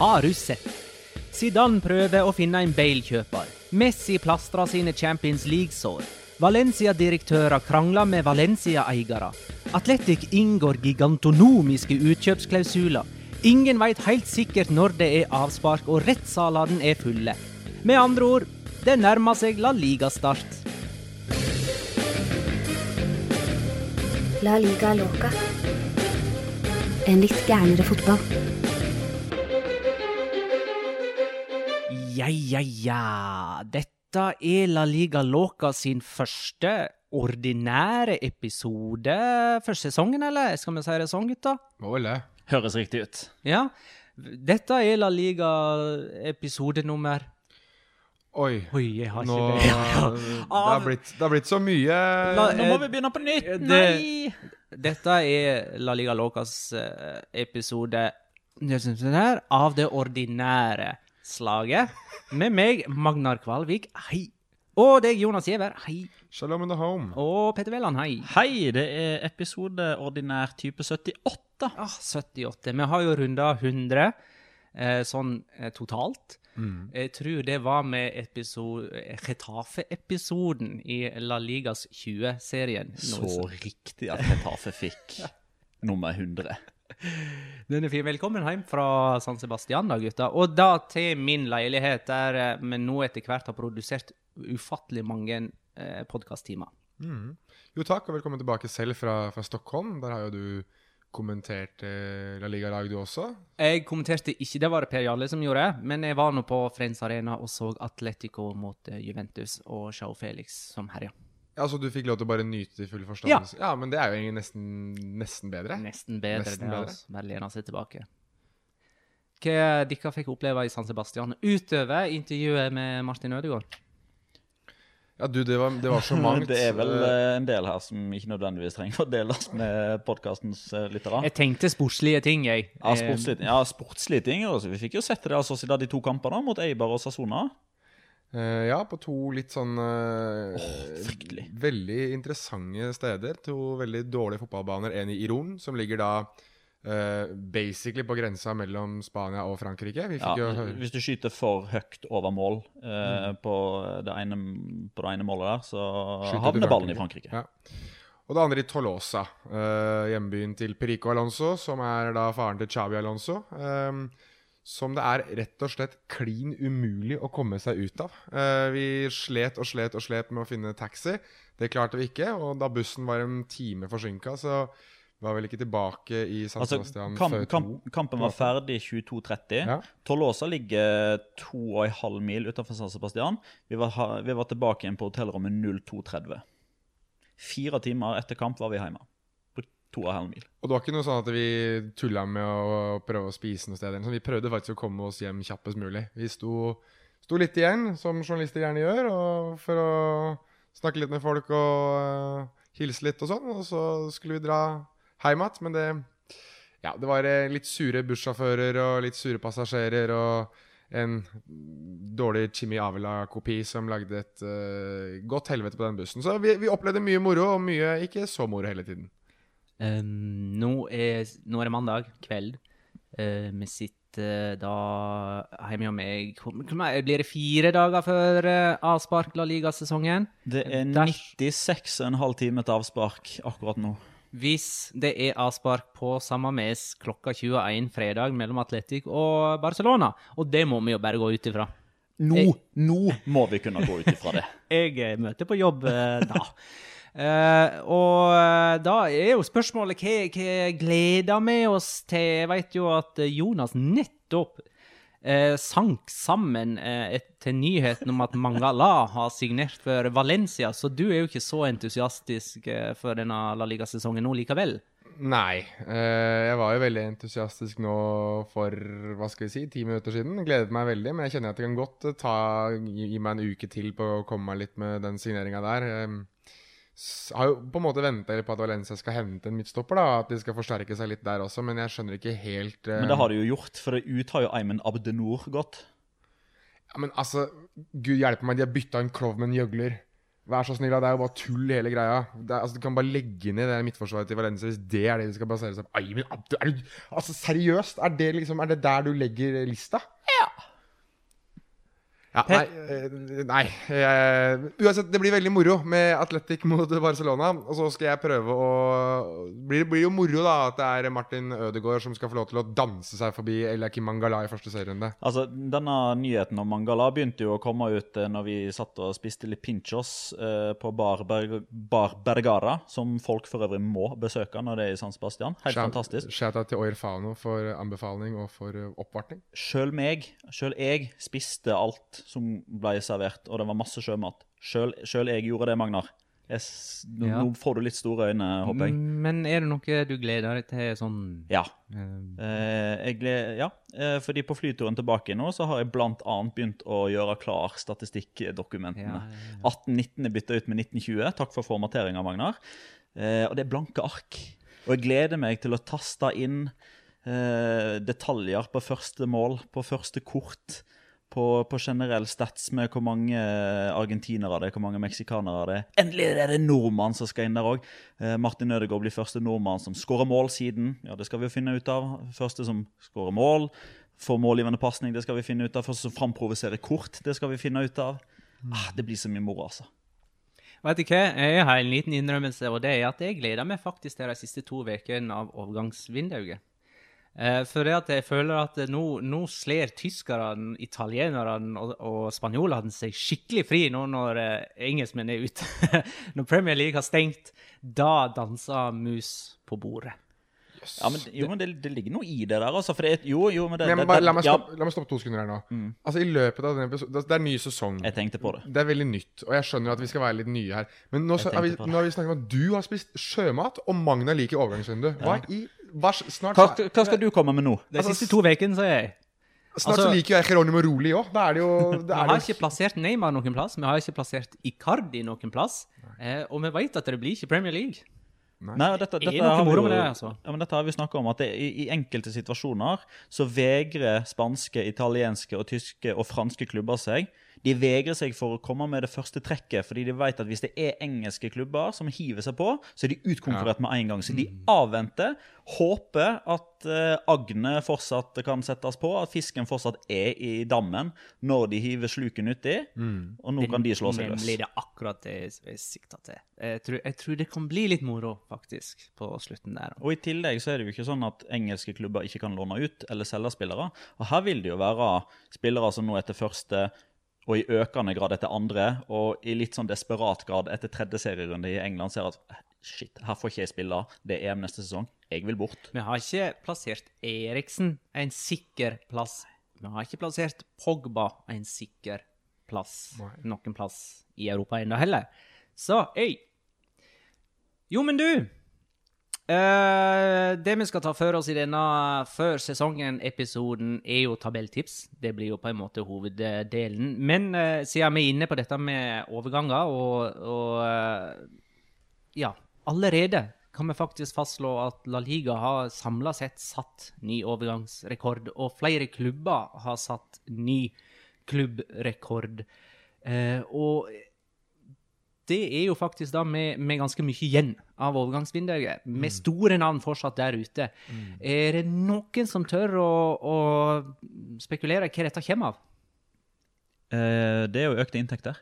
Har du sett? Zidane prøver å finne en Bale-kjøper. Messi plastrer sine Champions League-sår. Valencia-direktører krangler med Valencia-eiere. Atletic inngår gigantonomiske utkjøpsklausuler. Ingen veit helt sikkert når det er avspark, og rettssalene er fulle. Med andre ord, det nærmer seg La Liga-start. La liga loca. En litt gærnere fotball. Ja, ja, ja. Dette er La Liga Loca sin første ordinære episode for sesongen, eller? Skal vi si det sånn, gutta? Må vel det. Høres riktig ut. Ja. Dette er La Liga episode nummer Oi. Oi, jeg har Nå, ikke det. Ja, ja. det, har blitt, det har blitt så mye La- Nå må vi begynne på nytt! det- Nei! Dette er La Liga Locas eh, episode av det ordinære slaget. Med meg, Magnar Kvalvik, hei. Og deg, Jonas Giæver, hei. Shalom in the home. Og Petter Velland, hei. Hei, det er episode ordinær type 78. Ah, 78. Vi har jo runda 100 eh, sånn eh, totalt. Jeg tror det var med episode, Retafe-episoden i La Ligas 20-serien. Så riktig at Retafe fikk nummer 100. Den er fin. Velkommen hjem fra San Sebastian, da, gutta. Og da til min leilighet, der eh, vi nå etter hvert har produsert ufattelig mange eh, podkasttimer. Jo takk, og velkommen tilbake selv fra, fra Stockholm. Der har jo du kommentert eh, La Liga-lag, du også. Jeg kommenterte ikke, det var det Per Jarle som gjorde, men jeg var nå på Friends Arena og så Atletico mot eh, Juventus og Joe Felix som herja. Ja, Så du fikk lov til å bare nyte det i full forstand? Ja. ja. Men det er jo egentlig nesten, nesten bedre. Nesten bedre Nesten det, bedre. altså. Bare lene seg tilbake. Hva dere fikk oppleve i San Sebastian utover intervjuet med Martin Ødegaard? Ja, du, det var, det var så mangt. Det er vel Eh, eh, en del her som ikke nødvendigvis trenger å deles med podkastens lyttere. Jeg tenkte sportslige ting, jeg. Ja, Eh, sportslige, ja, sportslige ting. Altså. Vi fikk jo sett det altså, i de to kampene mot Eibar og Sassona. Uh, ja, på to litt sånn uh, oh, Veldig interessante steder. To veldig dårlige fotballbaner. En i Iron, som ligger da eh, basically på grensa mellom Spania og Frankrike. Vi Ja, hvis du skyter for høyt over mål Mm. eh, på, det ene, på det ene målet der, så Skyter havner ballen i Frankrike. Ja. Og det andre i Tolosa, uh, hjembyen til Perico Alonso, som er da faren til Xabi Alonso. eh, som det er rett og slett klin umulig å komme seg ut av. Vi slet og slet og slet med å finne taxi. Det klarte vi ikke. Og da bussen var en time forsinka, så var vel ikke tilbake i San Altså, Sebastian kamp, før to. kampen var ferdig 22.30. Ja. Tolosa ligger to og en halv mil utenfor San Sebastian. Vi var, vi var tilbake igjen på hotellrommet 02.30. Fire timer etter kamp var vi hjemme. På to og en halv mil. Og det var ikke noe sånn at vi tulla med å prøve å spise noe sted. Vi prøvde faktisk å komme oss hjem kjappest mulig. Vi sto, sto litt igjen, som journalister gjerne gjør, for å snakke litt med folk og uh, hilse litt og sånn. Og så skulle vi dra hjem igjen, men det ja, det var eh, litt sure bussjåfører og litt sure passasjerer og en dårlig Chimi Avila-kopi som lagde et uh, godt helvete på den bussen. Så vi, vi opplevde mye moro, og mye ikke så moro hele tiden. Um, nå, er, nå er det mandag kveld. Uh, vi sitter da hjemme hos meg Blir det fire dager før uh, avspark La Liga-sesongen? Det er 96,5 timer til avspark akkurat nå. Hvis det er avspark på samme mes klokka 21 fredag mellom Atletic og Barcelona. Og det må vi jo bare gå ut ifra. Nå, Jeg- nå må vi kunne gå ut ifra det. Jeg eh, møter på jobb eh, da. Uh, og da er jo spørsmålet hva, hva gleder vi oss til? Jeg vet jo at Jonas nettopp eh, sank sammen eh, et, til nyheten om at Mangala har signert for Valencia, så du er jo ikke så entusiastisk eh, for denne La Liga-sesongen nå likevel. Nei. eh, jeg var jo veldig entusiastisk nå for hva skal vi si, ti minutter siden. Gledet meg veldig, men jeg kjenner at det kan godt eh, ta, gi, gi meg en uke til på å komme meg litt med den signeringa der. Jeg har jo på en måte venta på at Valencia skal hente en midtstopper, da, at de skal forsterke seg litt der også, men jeg skjønner ikke helt uh... Men det har de jo gjort, for ut har jo Eimen Abdenor gått. ja, Men altså, gud hjelpe meg, de har bytta en Klov med en gjøgler. Vær så snill. Det er jo bare tull, hele greia. Er, altså, Du kan bare legge ned det midtforsvaret til Valencia hvis det er det de skal basere seg på. Eimen Abdenor du, altså, seriøst? Er det liksom Er det der du legger lista? Ja, nei, eh, nei eh, Uansett, det blir veldig moro med Atletic mot Barcelona. Og så skal jeg prøve å blir, Det blir jo moro da at det er Martin Ødegaard som skal få lov til å danse seg forbi Eliakim Mangala i første serierunde. Altså, Denne nyheten om Mangala begynte jo å komme ut eh, når vi satt og spiste litt pinchos eh, på Bar, Ber Bar Bergara, som folk for øvrig må besøke når det er i San Sebastian. Helt Shout- fantastisk. Shout-out til Oir Fano for anbefaling og for oppvartning. Sjøl meg, sjøl jeg spiste alt som ble servert, og det var masse sjømat. Sjøl jeg gjorde det, Magnar. Jeg, nå, Ja. nå får du litt store øyne, håper jeg. Men er det noe du gleder deg til sånn Ja. eh, Eh, jeg gleder... ja, eh, fordi på flyturen tilbake nå så har jeg annet begynt å gjøre klar statistikkdokumentene. Ja, 1819 er bytta ut med 1920. Takk for formateringa, Magnar. Eh, og det er blanke ark. Og jeg gleder meg til å taste inn detaljer på første mål, på første kort. På, på generell stats med hvor mange argentinere det er, hvor mange meksikanere det er. Endelig er det en nordmann som skal inn der òg. Eh, Martin Ødegaard blir første nordmann som skårer mål siden. Ja, det skal vi jo finne ut av. Første som skårer mål. Får målgivende pasning, det skal vi finne ut av. Første som framprovoserer kort, det skal vi finne ut av. Ah, det blir så mye moro, altså. Vet du hva? Jeg har en liten innrømmelse, og det er at jeg gleder meg faktisk til de siste to ukene av overgangsvinduet. Eh, for det at jeg føler at nå, nå sler tyskerne, italienerne og, og spanjolene seg skikkelig fri nå når eh, engelskmenn er ute. når Premier League har stengt, da danser mus på bordet. Ja, men, jo, men det, det ligger noe i det der, altså. For det jo, jo, men det, Men det, det la, meg ja, stoppe, la meg stoppe to sekunder her nå. Altså i løpet av denne episoden Det er ny sesong. Jeg tenkte på det. Det er veldig nytt, og jeg skjønner at vi skal være litt nye her. Men nå, så, har vi, nå har vi snakket om at du har spist sjømat, og Magna liker overgangsvindu. Hva i hva, Snart, Hva, hva skal du komme med nå? De Altså, siste to ukene, sier jeg. snart altså- så liker jo jeg Geronimo Roli òg. Da er det jo det Vi er har ikke plassert Neymar noen plass, vi har ikke plassert Icardi noen plass. Eh, og vi vet at det blir ikke Premier League. Nei, Nei dette, dette, dette, har vi det, altså? Ja, men dette har vi snakket om, at det, i, i enkelte situasjoner så vegrer spanske, italienske, og tyske og franske klubber seg. De vegrer seg for å komme med det første trekket, fordi de vet at hvis det er engelske klubber som hiver seg på, så er de utkonkurrert med en gang. Så de Mm. avventer, håper at eh, agnet fortsatt kan settes på, at fisken fortsatt er i dammen når de hiver sluken uti, og nå kan de slå seg løs. Nemlig det er akkurat det jeg sikta til. Jeg tror, jeg tror det kan bli litt moro, faktisk, på slutten der. Og I tillegg så er det jo ikke sånn at engelske klubber ikke kan låne ut eller selge spillere. Og Her vil det jo være spillere som nå etter første og i økende grad etter andre, og i litt sånn desperat grad etter tredje serierunde i England ser at shit, her får ikke jeg spille, det er EM neste sesong, jeg vil bort. Vi har ikke plassert Eriksen en sikker plass. Vi har ikke plassert Pogba en sikker plass noen plass i Europa ennå heller. Så, øy. Jo, men du. Eh, det vi skal ta for oss i denne før sesongen-episoden, er jo tabelltips. Det blir jo på en måte hoveddelen. Men uh, siden vi er inne på dette med overganger og, og uh, Ja, allerede kan vi faktisk fastslå at La Liga har samla sett satt ny overgangsrekord, og flere klubber har satt ny klubbrekord. Og det er jo faktisk da med, med ganske mye igjen av overgangsvinduet, med store navn fortsatt der ute. Er det noen som tør å, å spekulere hva dette kommer av? Eh, det er jo økte inntekter.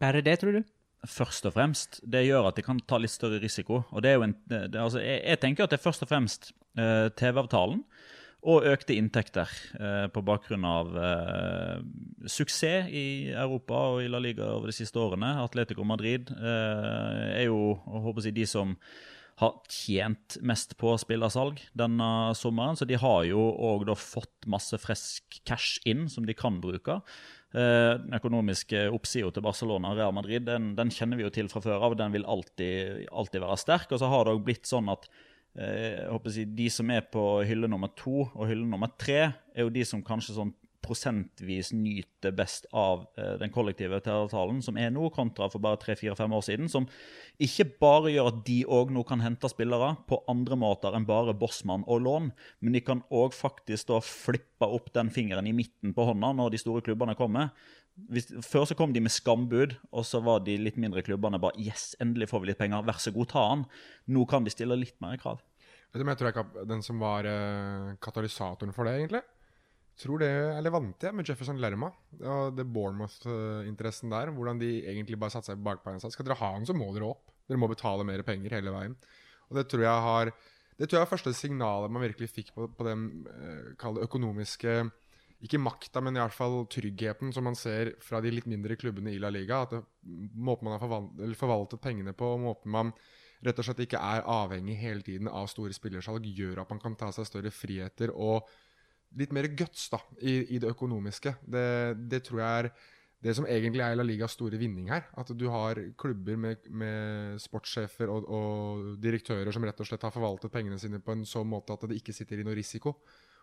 Bare det, tror du? Først og fremst. Det gjør at de kan ta litt større risiko. Og det er jo en, det, det- altså, jeg, jeg tenker at det er først og fremst eh, TV-avtalen og økte inntekter eh, på bakgrunn av eh, suksess i Europa og i La Liga over de siste årene. Atletico Madrid eh, er jo jeg håper si, de som har tjent mest på spillersalg denne sommeren. Så de har jo òg fått masse frisk cash inn som de kan bruke. Eh, Den økonomiske oppsida til Barcelona og Real Madrid den, den kjenner vi jo til fra før av. Den vil alltid, alltid være sterk. Og så har det òg blitt sånn at jeg håper å si, de som er på hylle nummer to og hylle nummer tre, er jo de som kanskje sånn prosentvis nyter best av eh, den kollektive avtalen som er nå, kontra for bare tre-fire-fem år siden. Som ikke bare gjør at de òg nå kan hente spillere på andre måter enn bare bossmann og lån, men de kan òg faktisk da flippe opp den fingeren i midten på hånda når de store klubbene kommer. Hvis, før så kom de med skambud, og så var de litt mindre klubbene bare Yes, endelig får vi litt penger. Vær så god, ta den. Nå kan de stille litt mer krav. Vet du, men jeg tror jeg den som var uh, katalysatoren for det, egentlig. Tror det er Levante med Jefferson Lerma. Og det Bournemouth-interessen der. Hvordan de egentlig bare satte seg på bakbeina skal dere ha den, så må dere opp. Dere må betale mer penger hele veien. Og det tror jeg har Det tror jeg er første signalet man virkelig fikk på, på den uh, økonomiske ikke makta, men i hvert fall tryggheten som man ser fra de litt mindre klubbene i La Liga. At det, måten man har forvaltet pengene på, måten man rett og slett ikke er avhengig hele tiden av store spillersalg, gjør at man kan ta seg større friheter og litt mer guts da, i, i det økonomiske. Det, det, tror jeg er det som egentlig er La Ligas store vinning her. At du har klubber med, med sportssjefer og, og, direktører som rett og slett har forvaltet pengene sine på en sånn måte at det ikke sitter i noe risiko.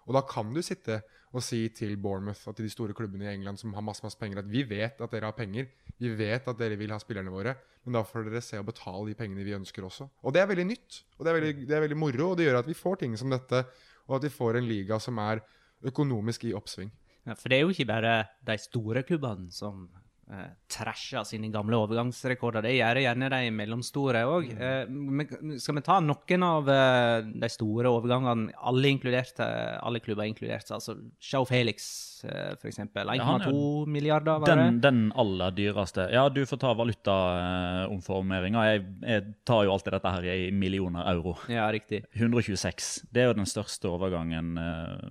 Og da kan du sitte og si til Bournemouth og til de store klubbene i England som har masse, masse penger, at vi vet at dere har penger, vi vet at dere vil ha spillerne våre, men da får dere se og betale de pengene vi ønsker også. Og det er veldig nytt, og det er veldig, det er veldig moro, og det gjør at vi får ting som dette, og at vi får en liga som er økonomisk i oppsving. Ja, for det er jo ikke bare de store klubbene som eh, trasher sine gamle overgangsrekorder. Det gjør gjerne de mellomstore òg. Mm. Eh, skal vi ta noen av eh, de store overgangene, alle inkludert, alle klubber inkludert? Altså Show Felix, eh, f.eks. 1,2 milliarder, var det? Den, den aller dyreste. Ja, du får ta valutaomformeringa. Jeg, jeg tar jo alltid dette her i millioner euro. Ja, riktig. 126. Det er jo den største overgangen eh,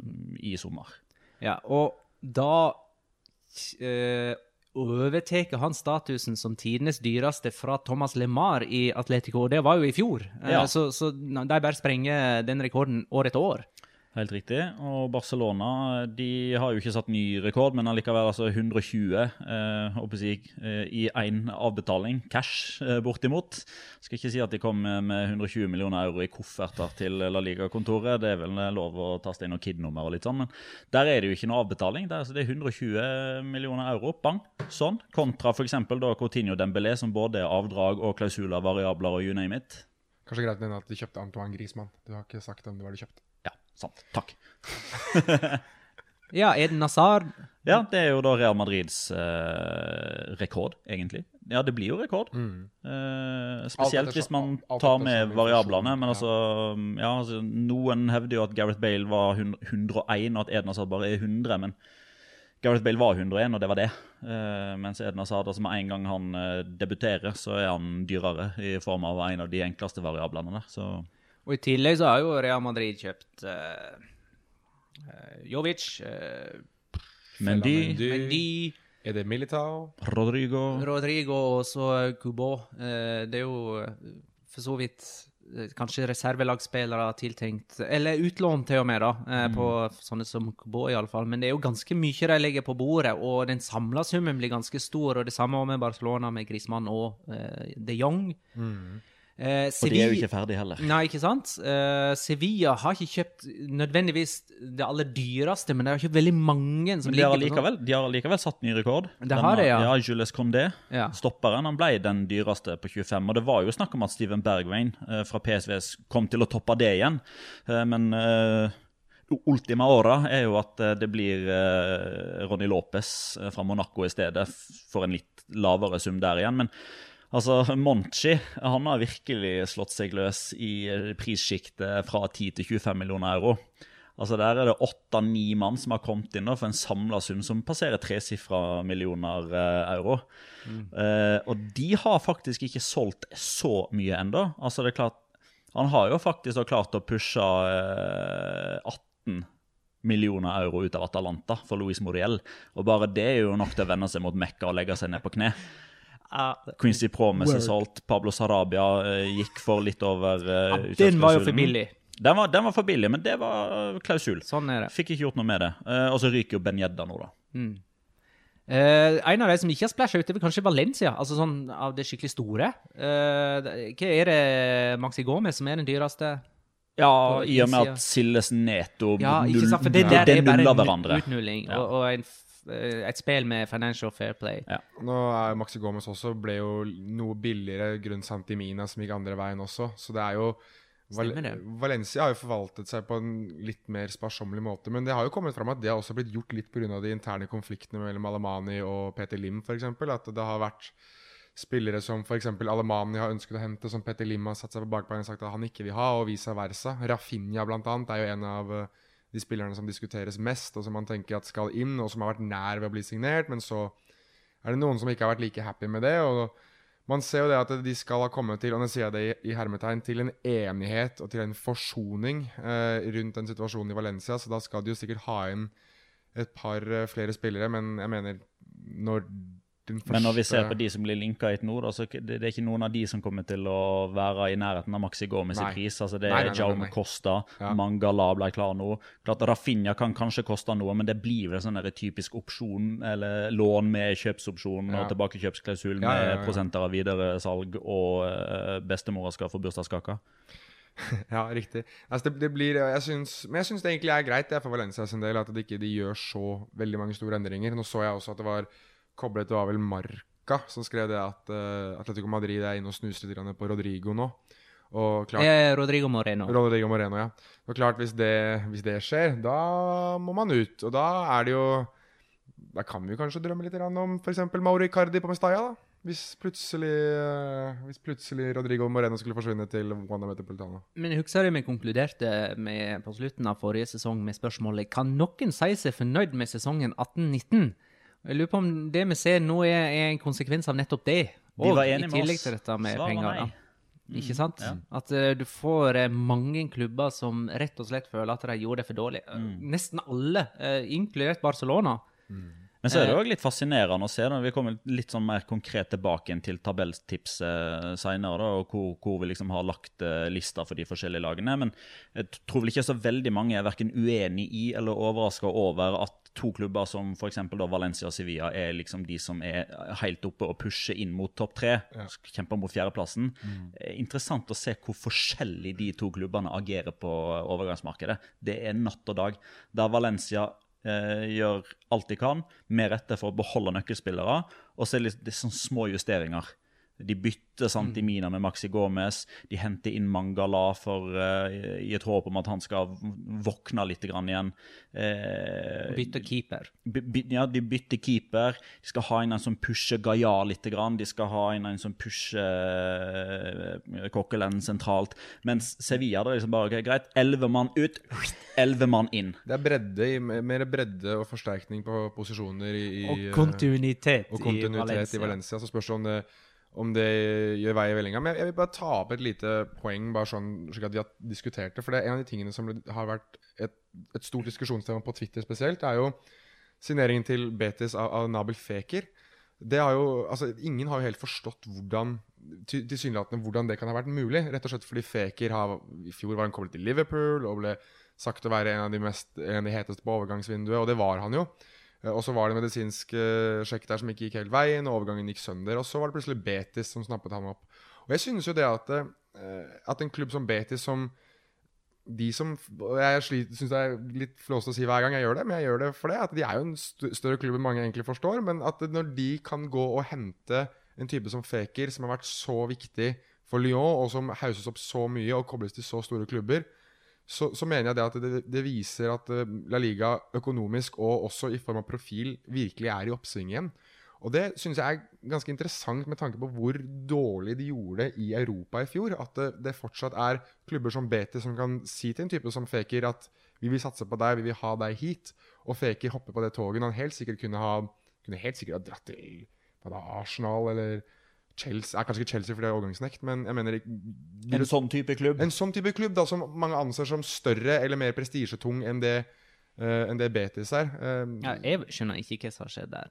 i sommer. Ja, og da eh, overtar han statusen som tidenes dyreste fra Thomas LeMar i Atletico. Det var jo i fjor, Eh, Ja. så, så de bare sprenger den rekorden år etter år. Helt riktig. Og Barcelona de har jo ikke satt ny rekord, men allikevel altså 120 eh, jeg, eh, i én avbetaling, cash eh, bortimot. Skal ikke si at de kom med med 120 millioner euro i kofferter til La Liga-kontoret. Det er vel lov å taste inn noen KID-nummer og litt sånn, men der er det jo ikke noe avbetaling. Er, altså, det er 120 millioner euro, bang, sånn. Kontra f.eks. da Coutinho Dembélé, som både er avdrag og klausuler, variabler og you name it. Kanskje greit å at de kjøpte Antoine Griezmann. Du har ikke sagt om det var de kjøpte. Sant. Takk. Ja, Eden Hazard Ja, det er jo da Real Madrids eh, rekord, egentlig. Ja, det blir jo rekord. Mm. Eh, spesielt hvis man tar med sånn variablene. Men altså, ja, altså Noen hevder jo at Gareth Bale var 101, og at Eden Hazard bare er 100. Men Gareth Bale var 101, og det var det. Uh, mens Eden Hazard, altså med en gang han uh, debuterer, så er han dyrere i form av en av de enkleste variablene der. Så Og i tillegg så har jo Real Madrid kjøpt uh, Jovic, uh, Mendy, Mendy. Mendy, Er det Militao? Rodrigo Rodrigo og så Kubo. Uh, det er jo for så vidt kanskje reservelagsspillere tiltenkt, eller utlån til og med, da, på på sånne som Kubo iallfall. Men det er jo ganske mye de legger på bordet, og den samla summen blir ganske stor. Og det samme med Barcelona, med Griezmann og eh, de Jong. Eh, Og de er jo ikke ferdige heller. Nei, ikke sant? Eh, Sevilla har ikke kjøpt nødvendigvis det aller dyreste, men det jo ikke veldig mange som Men de har, ligger på sånn- likevel, de har likevel satt ny rekord. Det Den har de, ja. Ja, Jules Condé, Ja. stopperen, han ble den dyreste på 25. Og det var jo snakk om at Steven Bergwijn eh, fra PSV kom til å toppe det igjen. Eh, men eh, ultima åra er jo at eh, det blir Ronny Lopez fra Monaco i stedet, for en litt lavere sum der igjen. Men altså, Monchi han har virkelig slått seg løs i prissjiktet fra 10 til 25 millioner euro. Altså Der er det åtte-ni mann som har kommet inn da, for en samla sum som passerer tresifra millioner eh, euro. Eh, og de har faktisk ikke solgt så mye ennå. Altså det er klart, han har jo faktisk klart å pushe eh, 18 millioner euro ut av Atalanta for Louis Moriel. Og bare det er jo nok til å vende seg mot Mekka og legge seg ned på kne. Quincy Promises er solgt, Pablo Sarabia eh, gikk for litt over eh, Ja, den var jo for billig. Den var, den var for billig, men det var klausul. Sånn er det. Fikk ikke gjort noe med det. Eh, og så ryker jo Ben Jedda nå, da. Eh, en av de som ikke har splæsja ut, er vel kanskje Valencia, altså sånn av det skikkelig store. Uh, hva er det Maxi Gomez som er den dyreste? Ja, i og med at Silles Neto Ja, ikke null- sant? For det ja, der det er bare nuller en hverandre. utnulling, Ja. og, og en, eh, et spill med financial fair play. Ja. Nå er Maxi Gomez også ble jo noe billigere grunn Santimina som gikk andre veien også. Så det er jo Val Stemmer det. Valencia har jo forvaltet seg på en litt mer sparsommelig måte. Men det har jo kommet fram at det har også blitt gjort litt pga. de interne konfliktene mellom Alemani og Peter Lim, f.eks. At det har vært spillere som f.eks. Alemani har ønsket å hente, som Peter Lim har satt seg på bakbeina og sagt at han ikke vil ha, og vice versa. Rafinha blant annet er jo en av eh, de spillerne som diskuteres mest, og som man tenker at skal inn, og som har vært nær ved å bli signert, men så er det noen som ikke har vært like happy med det. og man ser jo det at de skal ha kommet til og nå sier jeg det i, hermetegn, til en enighet og til en forsoning eh, rundt den situasjonen i Valencia. Så da skal de jo sikkert ha inn et par eh, flere spillere. Men jeg mener når første Men når vi ser på de som blir linka hit nå, da, så det, det er ikke noen av de som kommer til å være i nærheten av Maxi Gomez i pris. altså Det er Jaume. Costa, Ja. Mangala ble klar nå. Klart Rafinha kan kanskje koste noe, men det blir vel sånn typisk opsjon, eller lån med kjøpsopsjon Ja. og tilbakekjøpsklausul med ja. prosenter av videresalg, og uh, bestemora skal få bursdagskake. Ja, riktig. Altså, det, det blir, jeg synes, men jeg syns det egentlig er greit det er for Valencia sin del at de ikke de gjør så veldig mange store endringer. Nå så jeg også at det var koblet Det var vel Marca som skrev det at uh, Atletico Madrid er inne og snuser litt på Rodrigo nå. Og klart, Eh, Rodrigo Moreno. Rodrigo Moreno, ja. Og klart, hvis det, hvis det skjer, da må man ut. Og da er det jo Da kan vi kanskje drømme litt om f.eks. Mauri Cardi på Mestalla, da. Hvis plutselig, eh, hvis plutselig Rodrigo Moreno skulle forsvinne til Wanda Metropolitana. Men husker du vi konkluderte med, på slutten av forrige sesong med spørsmålet Kan noen si seg fornøyd med sesongen 18-19? Jeg lurer på om det vi ser nå, er, er en konsekvens av nettopp det. De var enige i tillegg til dette med penger. nei. Da. Ikke sant? ja. At uh, du får uh, mange klubber som rett og slett føler at de gjorde det for dårlig. Mm. Uh, Nesten alle, eh, inkludert Barcelona. Men så er det Eh. òg litt fascinerende å se. når Vi kommer litt sånn mer konkret tilbake til tabelltipset seinere, og hvor, hvor vi liksom har lagt eh, lista for de forskjellige lagene. Men jeg tror vel ikke så veldig mange er verken uenig i eller overraska over at to klubber som f.eks. Valencia og Sevilla er liksom de som er helt oppe og pusher inn mot topp tre. Kjemper mot fjerdeplassen. Mm. Interessant å se hvor forskjellig de to klubbene agerer på overgangsmarkedet. Det er natt og dag. Der Valencia eh, gjør alt de kan, med rette for å beholde nøkkelspillere. Og så er det det er sånne små justeringer. De bytter Santimina med Maxi Gomez. De henter inn Mangala for, uh, i et håp om at han skal våkne litt grann igjen. Uh, bytter keeper. by, by, ja, de bytter keeper. De skal ha inn en som pusher Gaia litt. Grann. De skal ha inn en som pusher uh, Kokkelen sentralt. Mens Sevilla det er liksom bare okay, greit. Elleve mann ut, elleve mann inn. Det er bredde, mer bredde og forsterkning på posisjoner i, i Og eh, kontinuitet, og kontinuitet i Valencia. Så spørs det om det, om det gjør vei i vellinga. Men jeg, vil bare ta opp et lite poeng, bare sånn slik at vi har diskutert det. For det er en av de tingene som har vært et, et stort diskusjonstema på Twitter spesielt, er jo signeringen til Betis av, av Nabil Feker. Det har jo, altså Ingen har jo helt forstått hvordan tilsynelatende hvordan det kan ha vært mulig. Rett og slett fordi Feker har, i fjor var han koblet til Liverpool og ble sagt å være en av de, mest, en av de heteste på overgangsvinduet, og det var han jo. Eh, Og så var det medisinsk eh, sjekk der som ikke gikk helt veien, og overgangen gikk sønder. Og så var det plutselig Betis som snappet ham opp. Og jeg synes jo det at, eh, at en klubb som Betis, som de som Jeg syns det er litt flåst å si hver gang jeg gjør det, men jeg gjør det for det. At de er jo en st større klubb enn mange egentlig forstår. Men at når de kan gå og hente en type som Feker, som har vært så viktig for Lyon, og som hauses opp så mye og kobles til så store klubber, så, så mener jeg det at det, det viser at eh, La Liga økonomisk og også i form av profil virkelig er i oppsving igjen. Og det syns jeg er ganske interessant med tanke på hvor dårlig de gjorde det i Europa i fjor. At det, det fortsatt er klubber som Betis som kan si til en type som Faker at vi vil satse på deg, vi vil ha deg hit. Og Faker hopper på det toget han helt sikkert kunne ha kunne helt sikkert ha dratt til Arsenal eller Chelsea. Er kanskje ikke Chelsea for det er overgangsnekt, men jeg mener En sånn type klubb. en sånn type klubb da, som mange anser som større eller mer prestisjetung enn det, uh, enn det Betis er. Eh, Ja, jeg skjønner ikke hva som har skjedd der.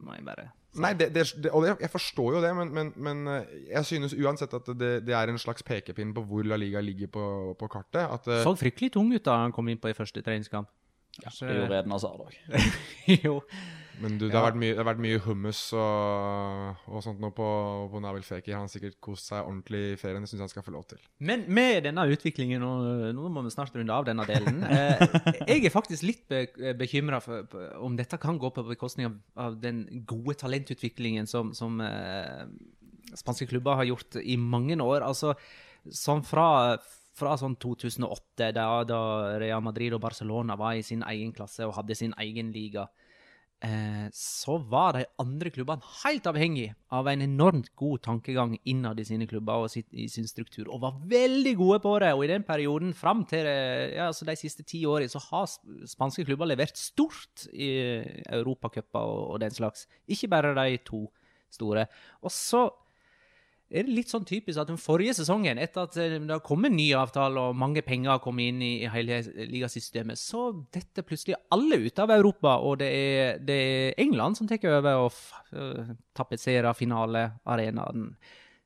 Må jeg bare Nei, det, det, det, og det, jeg forstår jo det, men, men, men eh, jeg synes uansett at det, det er en slags pekepinn på hvor La Liga ligger på, på kartet. At, uh, Så fryktelig tung ut da han kom inn på i første treningskamp. Det gjorde Eden Hazard òg. jo. Men du, det, har vært mye, har vært mye hummus og, og sånt nå på, på Nabil Fekir. Han har sikkert kost seg ordentlig i ferien. Det syns han skal få lov til. Men med denne utviklingen, og nå må vi snart runde av denne delen eh, Jeg er faktisk litt be bekymra om dette kan gå på bekostning av, av den gode talentutviklingen som, som eh, spanske klubber har gjort i mange år. Altså, sånn fra fra sånn 2008, da, da Real Madrid og Barcelona var i sin egen klasse og hadde sin egen liga, så var de andre klubbene helt avhengig av en enormt god tankegang innad i sine klubber og i sin struktur, og var veldig gode på det. Og i den perioden, fram til eh, ja, altså de siste ti årene, så har spanske klubber levert stort i europacuper og, og den slags. Ikke bare de to store. Og så er det litt sånn typisk at den forrige sesongen, etter at eh, det har kommet ny avtale og mange penger har kommet inn i, hele ligasystemet, så detter plutselig alle ut av Europa, og det er, det er England som tar over og uh, tapetserer finalearenaen.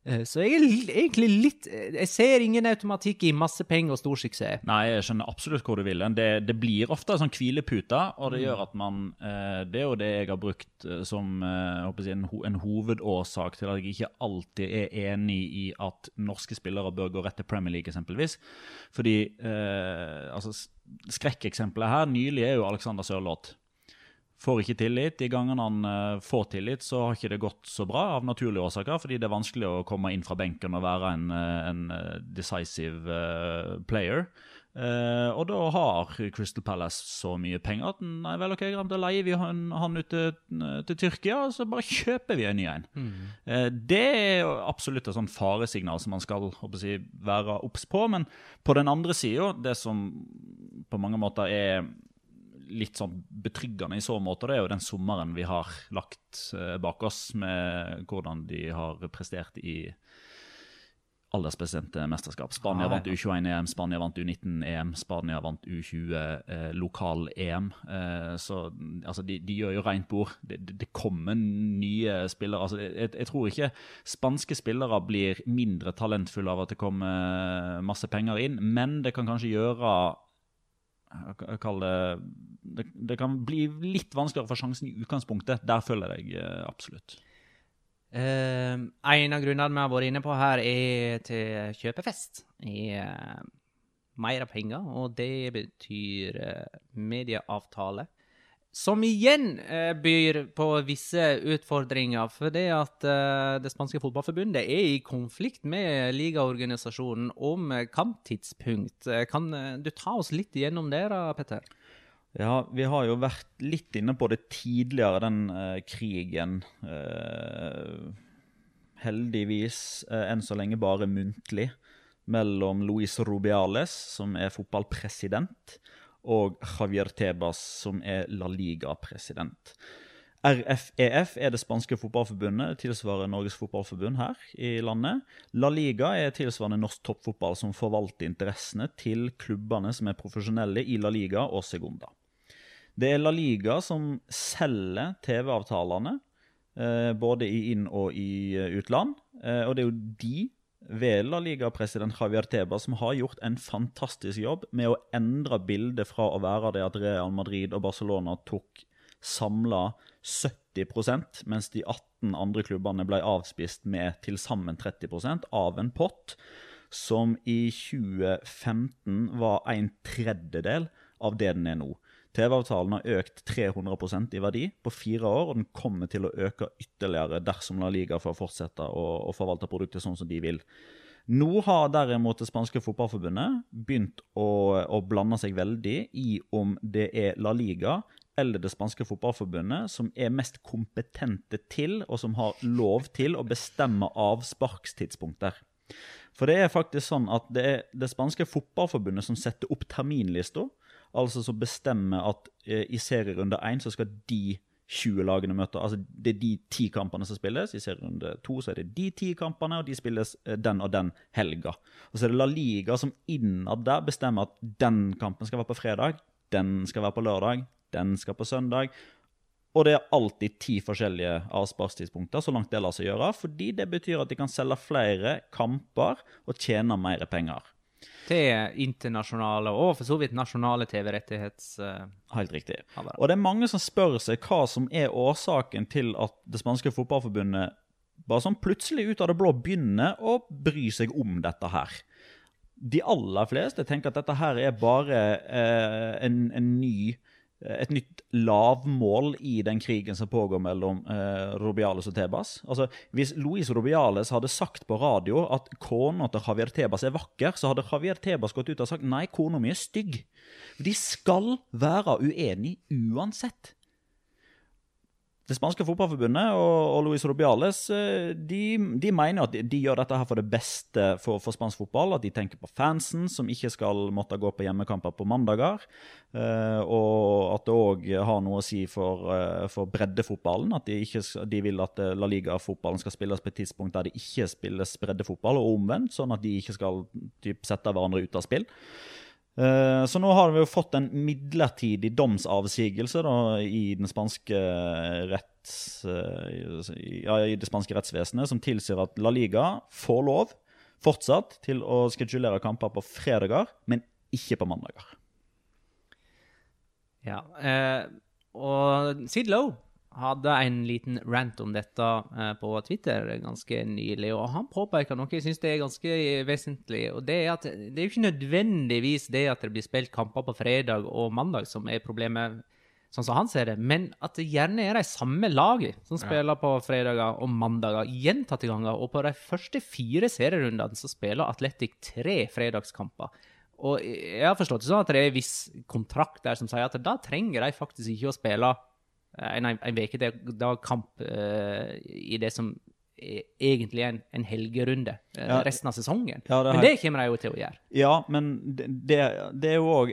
Eh, så jeg er egentlig litt Jeg ser ingen automatikk i masse penger og stor suksess. Nei, jeg skjønner absolutt hvor du vil. Det, det blir ofte sånn hvilepute, og det gjør at man eh, Det er jo det jeg har brukt eh, som jeg, en, en, hovedårsak til at jeg ikke alltid er enig i at norske spillere bør gå rett til Premier League, eksempelvis. Fordi eh, altså, Skrekkeksempelet her nylig er jo Alexander Sørloth får ikke tillit. De gangene han uh, får tillit, så har ikke det gått så bra av naturlige årsaker, fordi det er vanskelig å komme inn fra benken og være en, eh, en eh, decisive player. Uh, og da har Crystal Palace så mye penger at nei vel, ok, da leier vi han, han ut til, til, Tyrkia, og så bare kjøper vi en ny en. Mm. Uh, det er absolutt et sånn faresignal som man skal si, være obs på. Men på den andre sida, det som på mange måter er litt sånn betryggende i så måte, det er jo den sommeren vi har lagt eh, bak oss, med hvordan de har prestert i aldersbestemte mesterskap. Spania vant U21-EM, Spania vant U19-EM, Spania vant U20 eh, lokal-EM. Eh, så altså, de, de, gjør jo rent bord. Det, det, kommer nye spillere. Altså, jeg, jeg, tror ikke spanske spillere blir mindre talentfulle av at det kommer masse penger inn, men det kan kanskje gjøre kalle det, det kan bli litt vanskeligere for sjansen i utgangspunktet. Der føler jeg deg absolutt. Eh, en av grunnene vi har vært inne på her, er til kjøpefest. Er uh, mer penger, og det betyr uh, medieavtale. Som igjen eh, byr på visse utfordringer. For det at eh, det spanske fotballforbundet er i konflikt med ligaorganisasjonen om eh, kamptidspunkt. Eh, kan eh, du ta oss litt igjennom det, da, Petter? Ja, vi har jo vært litt inne på det tidligere, den eh, krigen. heldigvis enn så lenge bare muntlig. Mellom Luis Rubiales, som er fotballpresident, og Javier Tebas, som er La Liga-president. RFEF e er det spanske fotballforbundet, tilsvarer Norges fotballforbund her i landet. La Liga er tilsvarende norsk toppfotball som forvalter interessene til klubbene som er profesjonelle i La Liga og Segunda. Det er La Liga som selger TV-avtalene, eh, både i inn- og i eh, utland. Eh, og det er jo de ved Liga-president Javier Teba, som har gjort en fantastisk jobb med å endre bildet fra å være det at Real Madrid og Barcelona tok samla 70% mens de 18 andre klubbene ble avspist med til sammen 30% av en pott som i 2015 var en tredjedel av det den er nå. TV-avtalen har økt 300% i verdi på fire år, og den kommer til å øke ytterligere dersom La Liga får fortsette å, å forvalte produktet sånn som de vil. Nå har derimot det spanske fotballforbundet begynt å, å, blande seg veldig i om det er La Liga eller det spanske fotballforbundet som er mest kompetente til, og som har lov til, å bestemme avsparkstidspunkter. For det er faktisk sånn at det er det spanske fotballforbundet som setter opp terminlista altså som bestemmer at eh, i serierunde én så skal de 20 lagene møte Altså det er de ti kampene som spilles. I serierunde to så er det de ti kampene, og de spilles eh, den og den helga. Og så er det La Liga som innad der bestemmer at den kampen skal være på fredag, den skal være på lørdag, den skal på søndag. Og det er alltid ti forskjellige avsparstidspunkter, så langt det lar seg gjøre. Fordi det betyr at de kan selge flere kamper og tjene mer penger til internasjonale og for så vidt nasjonale TV-rettighets... Uh, Helt riktig. Og det er mange som spør seg hva som er årsaken til at det spanske fotballforbundet bare sånn plutselig ut av det blå begynner å bry seg om dette her. De aller fleste tenker at dette her er bare uh, en, en, ny et nytt lavmål i den krigen som pågår mellom eh, Rubiales og Tebas. Altså, Hvis Luis Rubiales hadde sagt på radio at kona til Javier Tebas er vakker, så hadde Javier Tebas gått ut og sagt nei, kona mi er stygg. De skal være uenige uansett. Det spanske fotballforbundet og, og Luis Rubiales eh, de, de mener at de, de, gjør dette her for det beste for, for, spansk fotball. At de tenker på fansen, som ikke skal måtte gå på hjemmekamper på mandager. Eh, og at det òg har noe å si for, uh, for breddefotballen. At de, ikke, de, vil at La Liga-fotballen skal spilles på et tidspunkt der det ikke spilles breddefotball, og omvendt. Sånn at de ikke skal typ, sette hverandre ut av spill. Eh, så nå har vi jo fått en midlertidig domsavsigelse da, i, spanske retts, eh, ja, i det spanske rettsvesenet som tilsier at La Liga får lov fortsatt til å skedulere kamper på fredager, men ikke på mandager. Ja, eh, og Sid Lowe hadde en liten rant om dette eh, på Twitter ganske nylig, og han påpeker noe jeg syns er ganske vesentlig. og Det er at det er jo ikke nødvendigvis det at det blir spilt kamper på fredag og mandag som er problemet, sånn som han ser det, men at det gjerne er de samme lagene som spiller på fredager og mandager gjentatte ganger. Og på de første fire serierundene så spiller Atletic tre fredagskamper. Og jeg har forstått det sånn at det er en viss kontrakt der som sier at da trenger de faktisk ikke å spille en, en uke det, det var kamp uh, i det som egentlig er en, en helgerunde uh, ja. resten av sesongen. Ja, det men det kommer de jo til å gjøre. Ja, men det, det er jo òg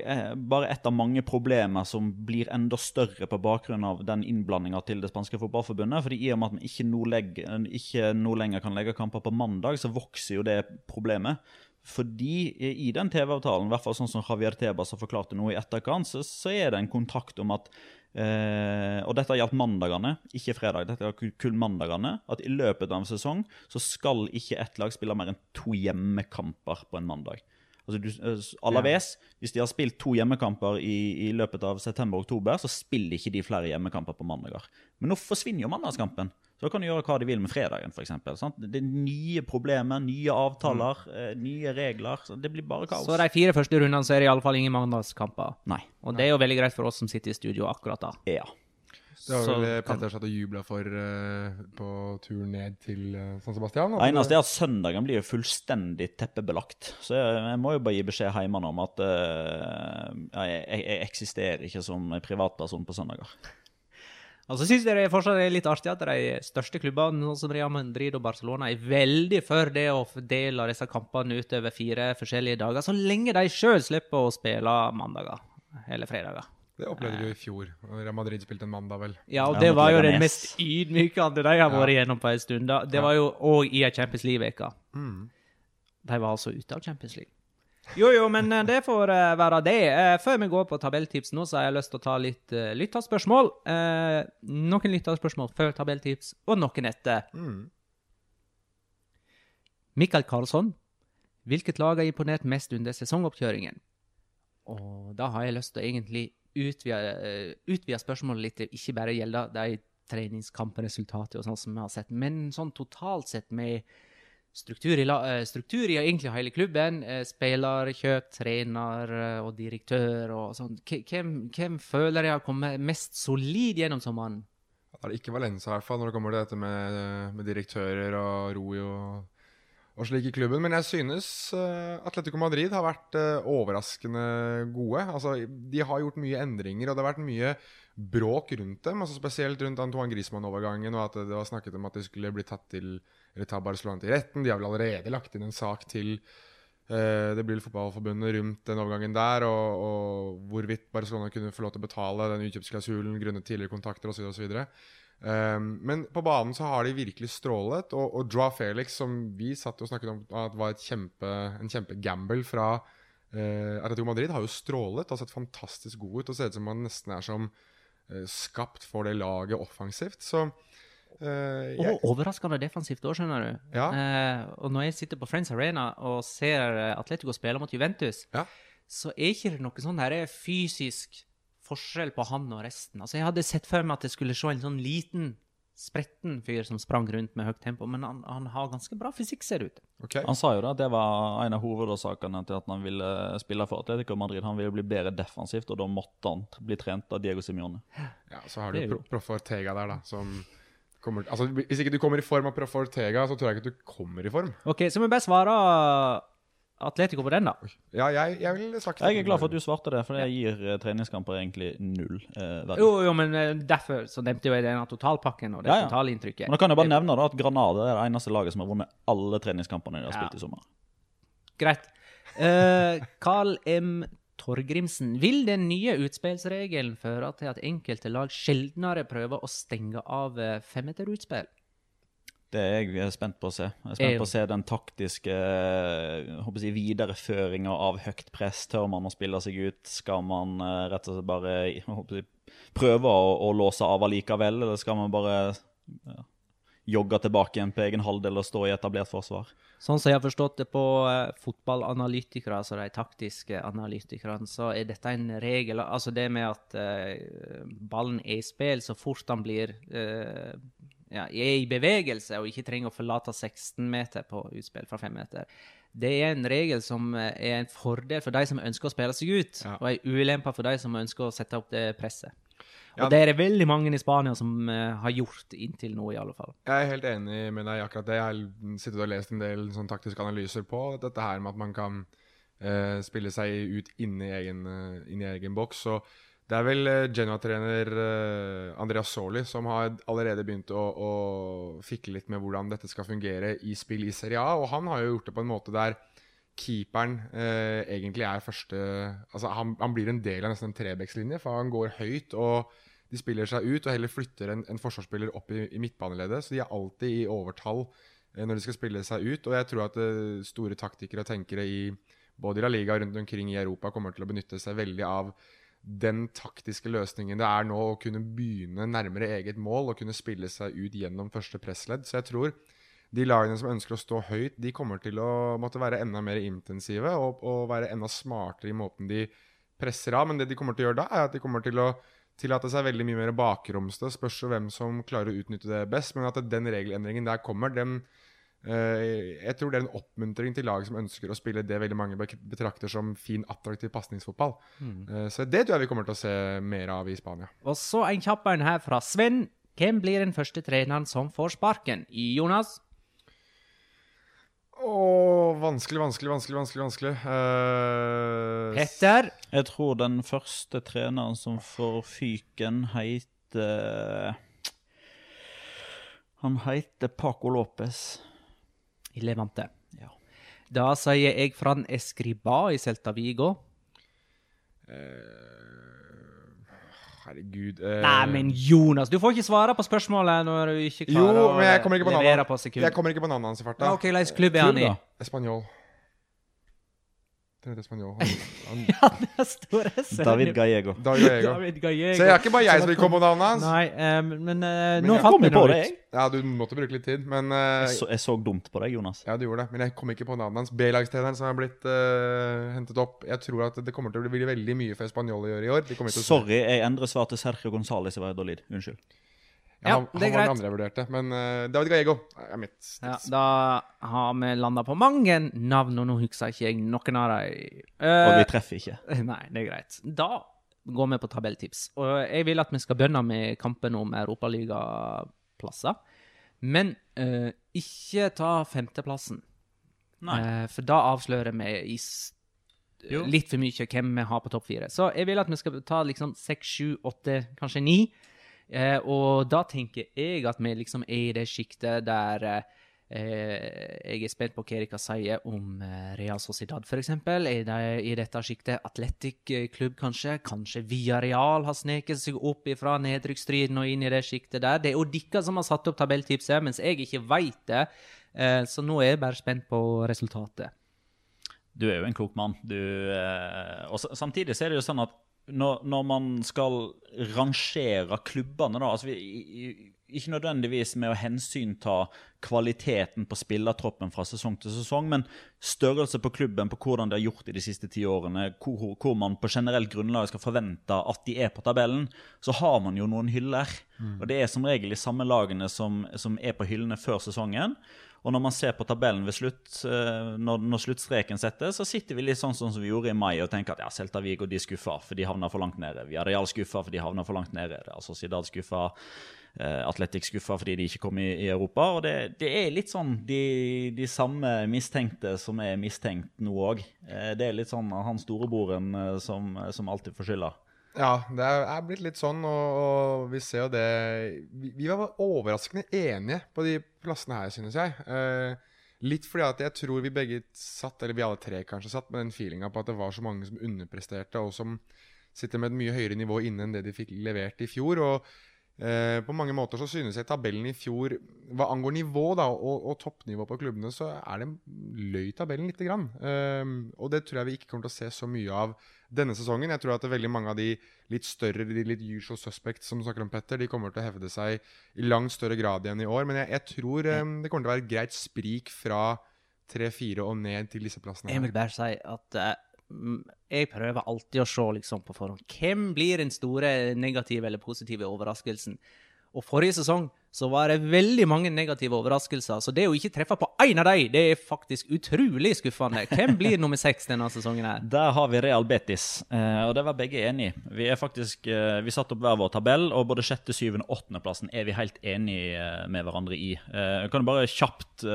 bare et av mange problemer som blir enda større på bakgrunn av den innblandinga til det spanske fotballforbundet. fordi i og med at vi ikke nå, legger, ikke nå lenger kan legge kamper på mandag, så vokser jo det problemet. Fordi i den TV-avtalen, i hvert fall sånn som Javier Tebas har forklart det nå i etterkant, så, så er det en kontrakt om at Eh, og dette gjaldt mandagene, ikke fredag. Dette gjaldt kun mandagene. At i løpet av en sesong så skal ikke ett lag spille mer enn to hjemmekamper på en mandag. Altså du, eh, Alaves, ja. hvis de har spilt to hjemmekamper i, i løpet av september-oktober, så spiller ikke de flere hjemmekamper på mandager. Men nå forsvinner jo mandagskampen. Så kan du gjøre hva de vil med fredagen, f.eks. Det er nye problemer, nye avtaler, mm. eh, nye regler. Så det blir bare kaos. Så de fire første rundene så er det iallfall ingen mandagskamper? Nei. Og det er jo veldig greit for oss som sitter i studio akkurat da. Ja. Det var vel Petter satt og jubla for uh, på tur ned til uh, San Sebastian? Det eneste er at søndagen blir jo fullstendig teppebelagt. Så jeg, jeg må jo bare gi beskjed hjemme om at uh, jeg, jeg, eksisterer ikke som privatperson på søndager. Og så syns jeg det fortsatt er litt artig at de største klubbene, sånn som Real Madrid og Barcelona, er veldig for det å fordele disse kampene utover fire forskjellige dager, så lenge de sjøl slipper å spille mandager eller fredager. Det opplevde du i fjor. Real Madrid spilte en mandag, vel? Ja, og det var jo den mest ydmykende de har vært igjennom på en stund. Da. Det var jo òg i ei Champions League-uke. Mm. De var altså ute av Champions League. Jo, jo, men eh, det får uh, være det. Uh, før vi går på tabelltips nå, så har jeg lyst til å ta litt uh, lytterspørsmål. Uh, noen lytterspørsmål før tabelltips, og noen etter. Mm. Mikael Karlsson, hvilket lag har imponert mest under sesongoppkjøringen? Og da har jeg lyst til å egentlig utvide, utvide spørsmålet litt ikke bare gjelde de treningskampresultatene og sånn som vi har sett, men sånn totalt sett med struktur i, eh, struktur i egentlig hele klubben. Eh, spiller, kjøp, trener eh, og direktør og sånn. Hvem, hvem føler jeg har kommet mest solid gjennom sommeren? Det er ikke Valenza, i hvert fall, når det kommer til dette med, med direktører og ro og, og slik i klubben. Men jeg synes Atletico Madrid har vært overraskende gode. Altså, de har gjort mye endringer, og det har vært mye bråk rundt dem. Altså, spesielt rundt Antoine Griezmann-overgangen, og at det var snakket om at de skulle bli tatt til eller ta Barcelona til retten. De har vel allerede lagt inn en sak til eh, det blir fotballforbundet rundt den overgangen der, og, og, hvorvidt Barcelona kunne få lov til å betale den utkjøpsklausulen grunnet tidligere kontakter osv. osv. Um, men på banen så har de virkelig strålet. Og, og Draw Felix, som vi satt og snakket om at var kjempe, en kjempegamble fra eh, Atletico Madrid, har jo strålet og sett fantastisk god ut og ser ut som han nesten er som eh, skapt for det laget offensivt. Så Uh, jeg... Og overraskende defensivt òg, skjønner du. Ja. Uh, og når jeg sitter på Friends Arena og ser Atletico spille mot Juventus, ja. så er ikke det noe sånn her fysisk forskjell på han og resten. Altså, Jeg hadde sett for meg at jeg skulle se en sånn liten spretten fyr som sprang rundt med høyt tempo, men han, han har ganske bra fysikk, ser det ut. okay. Han sa jo da at det var en av hovedårsakene til at han ville spille for Atletico Madrid. Han ville bli bedre defensivt, og da måtte han bli trent av Diego Simione. Ja, så har du Pro- Proff Ortega der, da, som kommer Altså, Hvis ikke du kommer i form av Proff Ortega, så tror jeg ikke du kommer i form. Ok, så må vi bare svare Atletico på den, da. Ja, jeg, jeg vil sagt Jeg er glad for at du svarte det, for det gir eh, treningskamper egentlig null eh, verdi. Jo, jo, men eh, derfor så nevnte jeg denne totalpakken og det Ja, ja. totalinntrykket. Men da kan jeg bare nevne da at Granada er det eneste laget som har vunnet alle treningskampene de har Ja. spilt i sommer. Greit. Eh, Carl M. Torgrimsen. Vil den nye utspillsregelen føre til at enkelte lag sjeldnere prøver å stenge av eh, femmeterutspill? Det er jeg spent på å se. Jeg er spent på å se den taktiske eh, jeg, videreføringa av høyt press. Tør man å spille seg ut? Skal man eh, rett og slett bare jeg, prøve å, å låse av allikevel, eller skal man bare ja, jogge tilbake igjen på egen halvdel og stå i etablert forsvar? Sånn som jeg har forstått det på eh, fotballanalytikere, altså de taktiske analytikerne, så er dette en regel. Altså det med at eh, ballen er i spill så fort han blir eh, ja, er i bevegelse og ikke trenger å forlate 16 meter på utspill fra 5 meter. Det er en regel som er en fordel for de som ønsker å spille seg ut, Ja. og en ulempe for de som ønsker å sette opp det presset. Og det er det veldig mange i Spania som eh, har gjort inntil nå, i alle fall. Jeg er helt enig med deg i akkurat det. Jeg har sittet og lest en del sånn taktiske analyser på dette her med at man kan uh, spille seg ut inni egen, uh, inni egen boks. Så det er vel Genoa-trener Andreas Soli som har allerede begynt å, å fikle litt med hvordan dette skal fungere i spill i Serie A. Og han har jo gjort det på en måte der keeperen eh, egentlig er første Altså han, han blir en del av nesten en trebekslinje, for han går høyt. og de spiller seg ut og heller flytter en, en forsvarsspiller opp i, i midtbaneleddet. Så de er alltid i overtall eh, når de skal spille seg ut. Og jeg tror at eh, store taktikere og tenkere i både i La Liga og rundt omkring i Europa kommer til å benytte seg veldig av den taktiske løsningen det er nå å kunne begynne nærmere eget mål og kunne spille seg ut gjennom første pressledd. Så jeg tror de lagene som ønsker å stå høyt, de kommer til å måtte være enda mer intensive og, og være enda smartere i måten de presser av. Men det de kommer til å gjøre da, er at de kommer til å tillate seg veldig mye mer bakromste. Spørs hvem som klarer å utnytte det best. Men at den regelendringen der kommer, den eh, Jeg tror det er en oppmuntring til lag som ønsker å spille det veldig mange betrakter som fin, attraktiv pasningsfotball. Eh, så det tror jeg vi kommer til å se mer av i Spania. Og så en kjapp en her fra Sven. Hvem blir den første treneren som får sparken? I Jonas? Åh, vanskelig, vanskelig, vanskelig, vanskelig. vanskelig. Uh, Petter? Jeg tror den første treneren som får fyken, heter Han heter Paco Lopez. I Levante. Ja. Da sier jeg Fran Escriba i Celta Vigo. eh, herregud eh, Nei, men Jonas, du får ikke svare på spørsmålet når du ikke klarer Jo, men jeg kommer ikke på levere på sekund. Jeg kommer ikke på navnet hans i farta. Ja, ok, hvilken klubb er han i? Klubb, Han, Ja, det står S. David Gallego. David Gallego. David Gallego. Så det er ikke bare jeg som vil komme på navnet hans. Nei, um, men, uh, Men nå fant vi på det jeg. Ja, du måtte bruke litt tid, men uh, Jeg så, jeg så dumt på deg, Jonas. Ja, du gjorde det. Men jeg kom ikke på navnet hans. B-lagstreneren som er blitt uh, hentet opp. Jeg tror at det kommer til å bli veldig mye for Spanjol å gjøre i år. Sorry, jeg endrer svar til Sergio Gonzales i Valladolid. Unnskyld. Ja, han, det er han var greit. den andre jeg vurderte. Men uh, David Gallego er mitt. Ja, da har vi landa på mange navn, og nå husker ikke jeg noen av dem. Og vi treffer ikke. Nei, det er greit. Da går vi på tabelltips. Og jeg vil at vi skal begynne med kampen om europaligaplasser. Men uh, ikke ta femteplassen. Nei. Eh, for da avslører vi i Jo. litt for mye hvem vi har på topp fire. Så jeg vil at vi skal ta liksom seks, sju, åtte, kanskje ni. Eh, og da tenker jeg at vi liksom er i det sjiktet der eh, jeg er spent på hva dere sier om eh, Real Sociedad, f.eks. Er de i dette sjiktet Atletic eh, klubb, kanskje? Kanskje Villarreal har sneket seg opp fra nedrykksstriden og inn i det sjiktet der? Det er jo dere som har satt opp tabelltipset, mens jeg ikke veit det. Så nå er jeg bare spent på resultatet. Du er jo en klok mann. Du, og samtidig så er det jo sånn at når, når man skal rangere klubbene da, altså vi, ikke nødvendigvis med å hensynta kvaliteten på spillertroppen fra sesong til sesong, men størrelse på klubben, på hvordan de har gjort i de siste ti årene, hvor, hvor, man på generelt grunnlag skal forvente at de er på tabellen, så har man jo noen hyller. Mm. Og det er som regel de samme lagene som, som er på hyllene før sesongen. Og når man ser på tabellen ved slutt, eh, når, når sluttstreken settes, så sitter vi litt sånn, sånn som vi gjorde i mai og tenker at ja, Celta Vigo de skuffa, for de havna for langt nede. Vi Real skuffa, for de havna for langt nede. Altså Zidane skuffa. Uh, Atletic skuffa fordi de ikke kom i, i Europa. Og det, det, er litt sånn de, de, samme mistenkte som er mistenkt nå òg. Eh, det er litt sånn han storebroren som, som alltid får skylda. Ja, det er blitt litt sånn, og, og vi ser jo det vi, vi, var overraskende enige på de plassene her, synes jeg. Eh, litt fordi at jeg tror vi begge satt, eller vi alle tre kanskje satt, med den feelinga på at det var så mange som underpresterte, og som sitter med et mye høyere nivå inne enn det de fikk levert i fjor. og Eh, på mange måter så synes jeg tabellen i fjor Hva angår nivå da, og, og toppnivå på klubbene, så er det løy tabellen lite grann. Eh, og det tror jeg vi ikke kommer til å se så mye av denne sesongen. Jeg tror at veldig mange av de litt større, de litt usual suspects som du snakker om, Petter, de kommer til å hevde seg i langt større grad igjen i år. Men jeg, jeg tror um, det kommer til å være et greit sprik fra 3-4 og ned til disse plassene. Jeg vil bare si at uh jeg prøver alltid å se liksom, på forhånd. Hvem blir den store negative eller positive overraskelsen? Og Forrige sesong så var det veldig mange negative overraskelser. Så det å ikke treffe på én av dem, det er faktisk utrolig skuffende. Hvem blir nummer seks denne sesongen? her? Der har vi Real Betis, eh, og det var begge enig i. Vi er faktisk, eh, vi satte opp hver vår tabell, og både sjette, syvende og åttendeplassen er vi helt enige eh, med hverandre i. Jeg kan bare kjapt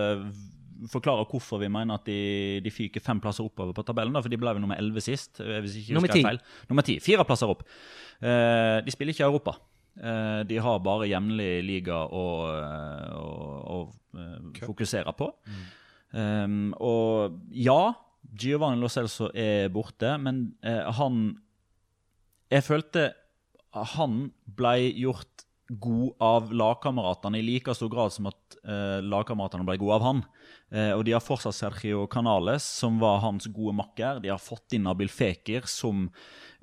forklare hvorfor vi mener at de, de fyker fem plasser oppover på tabellen. Da, for de ble jo nummer elleve sist. Hvis ikke nummer ti. Fire plasser opp. De spiller ikke i Europa. Uh, de har bare hjemlig liga å, å, å fokusere på. Mm. Um, og ja, Giovanni Lo Celso er borte, men han Jeg følte han ble gjort god av lagkameratene i like stor grad som at eh, lagkameratene ble gode av han. Eh, og de har fortsatt Sergio Canales, som var hans gode makker. De har fått inn Abil Fekir, som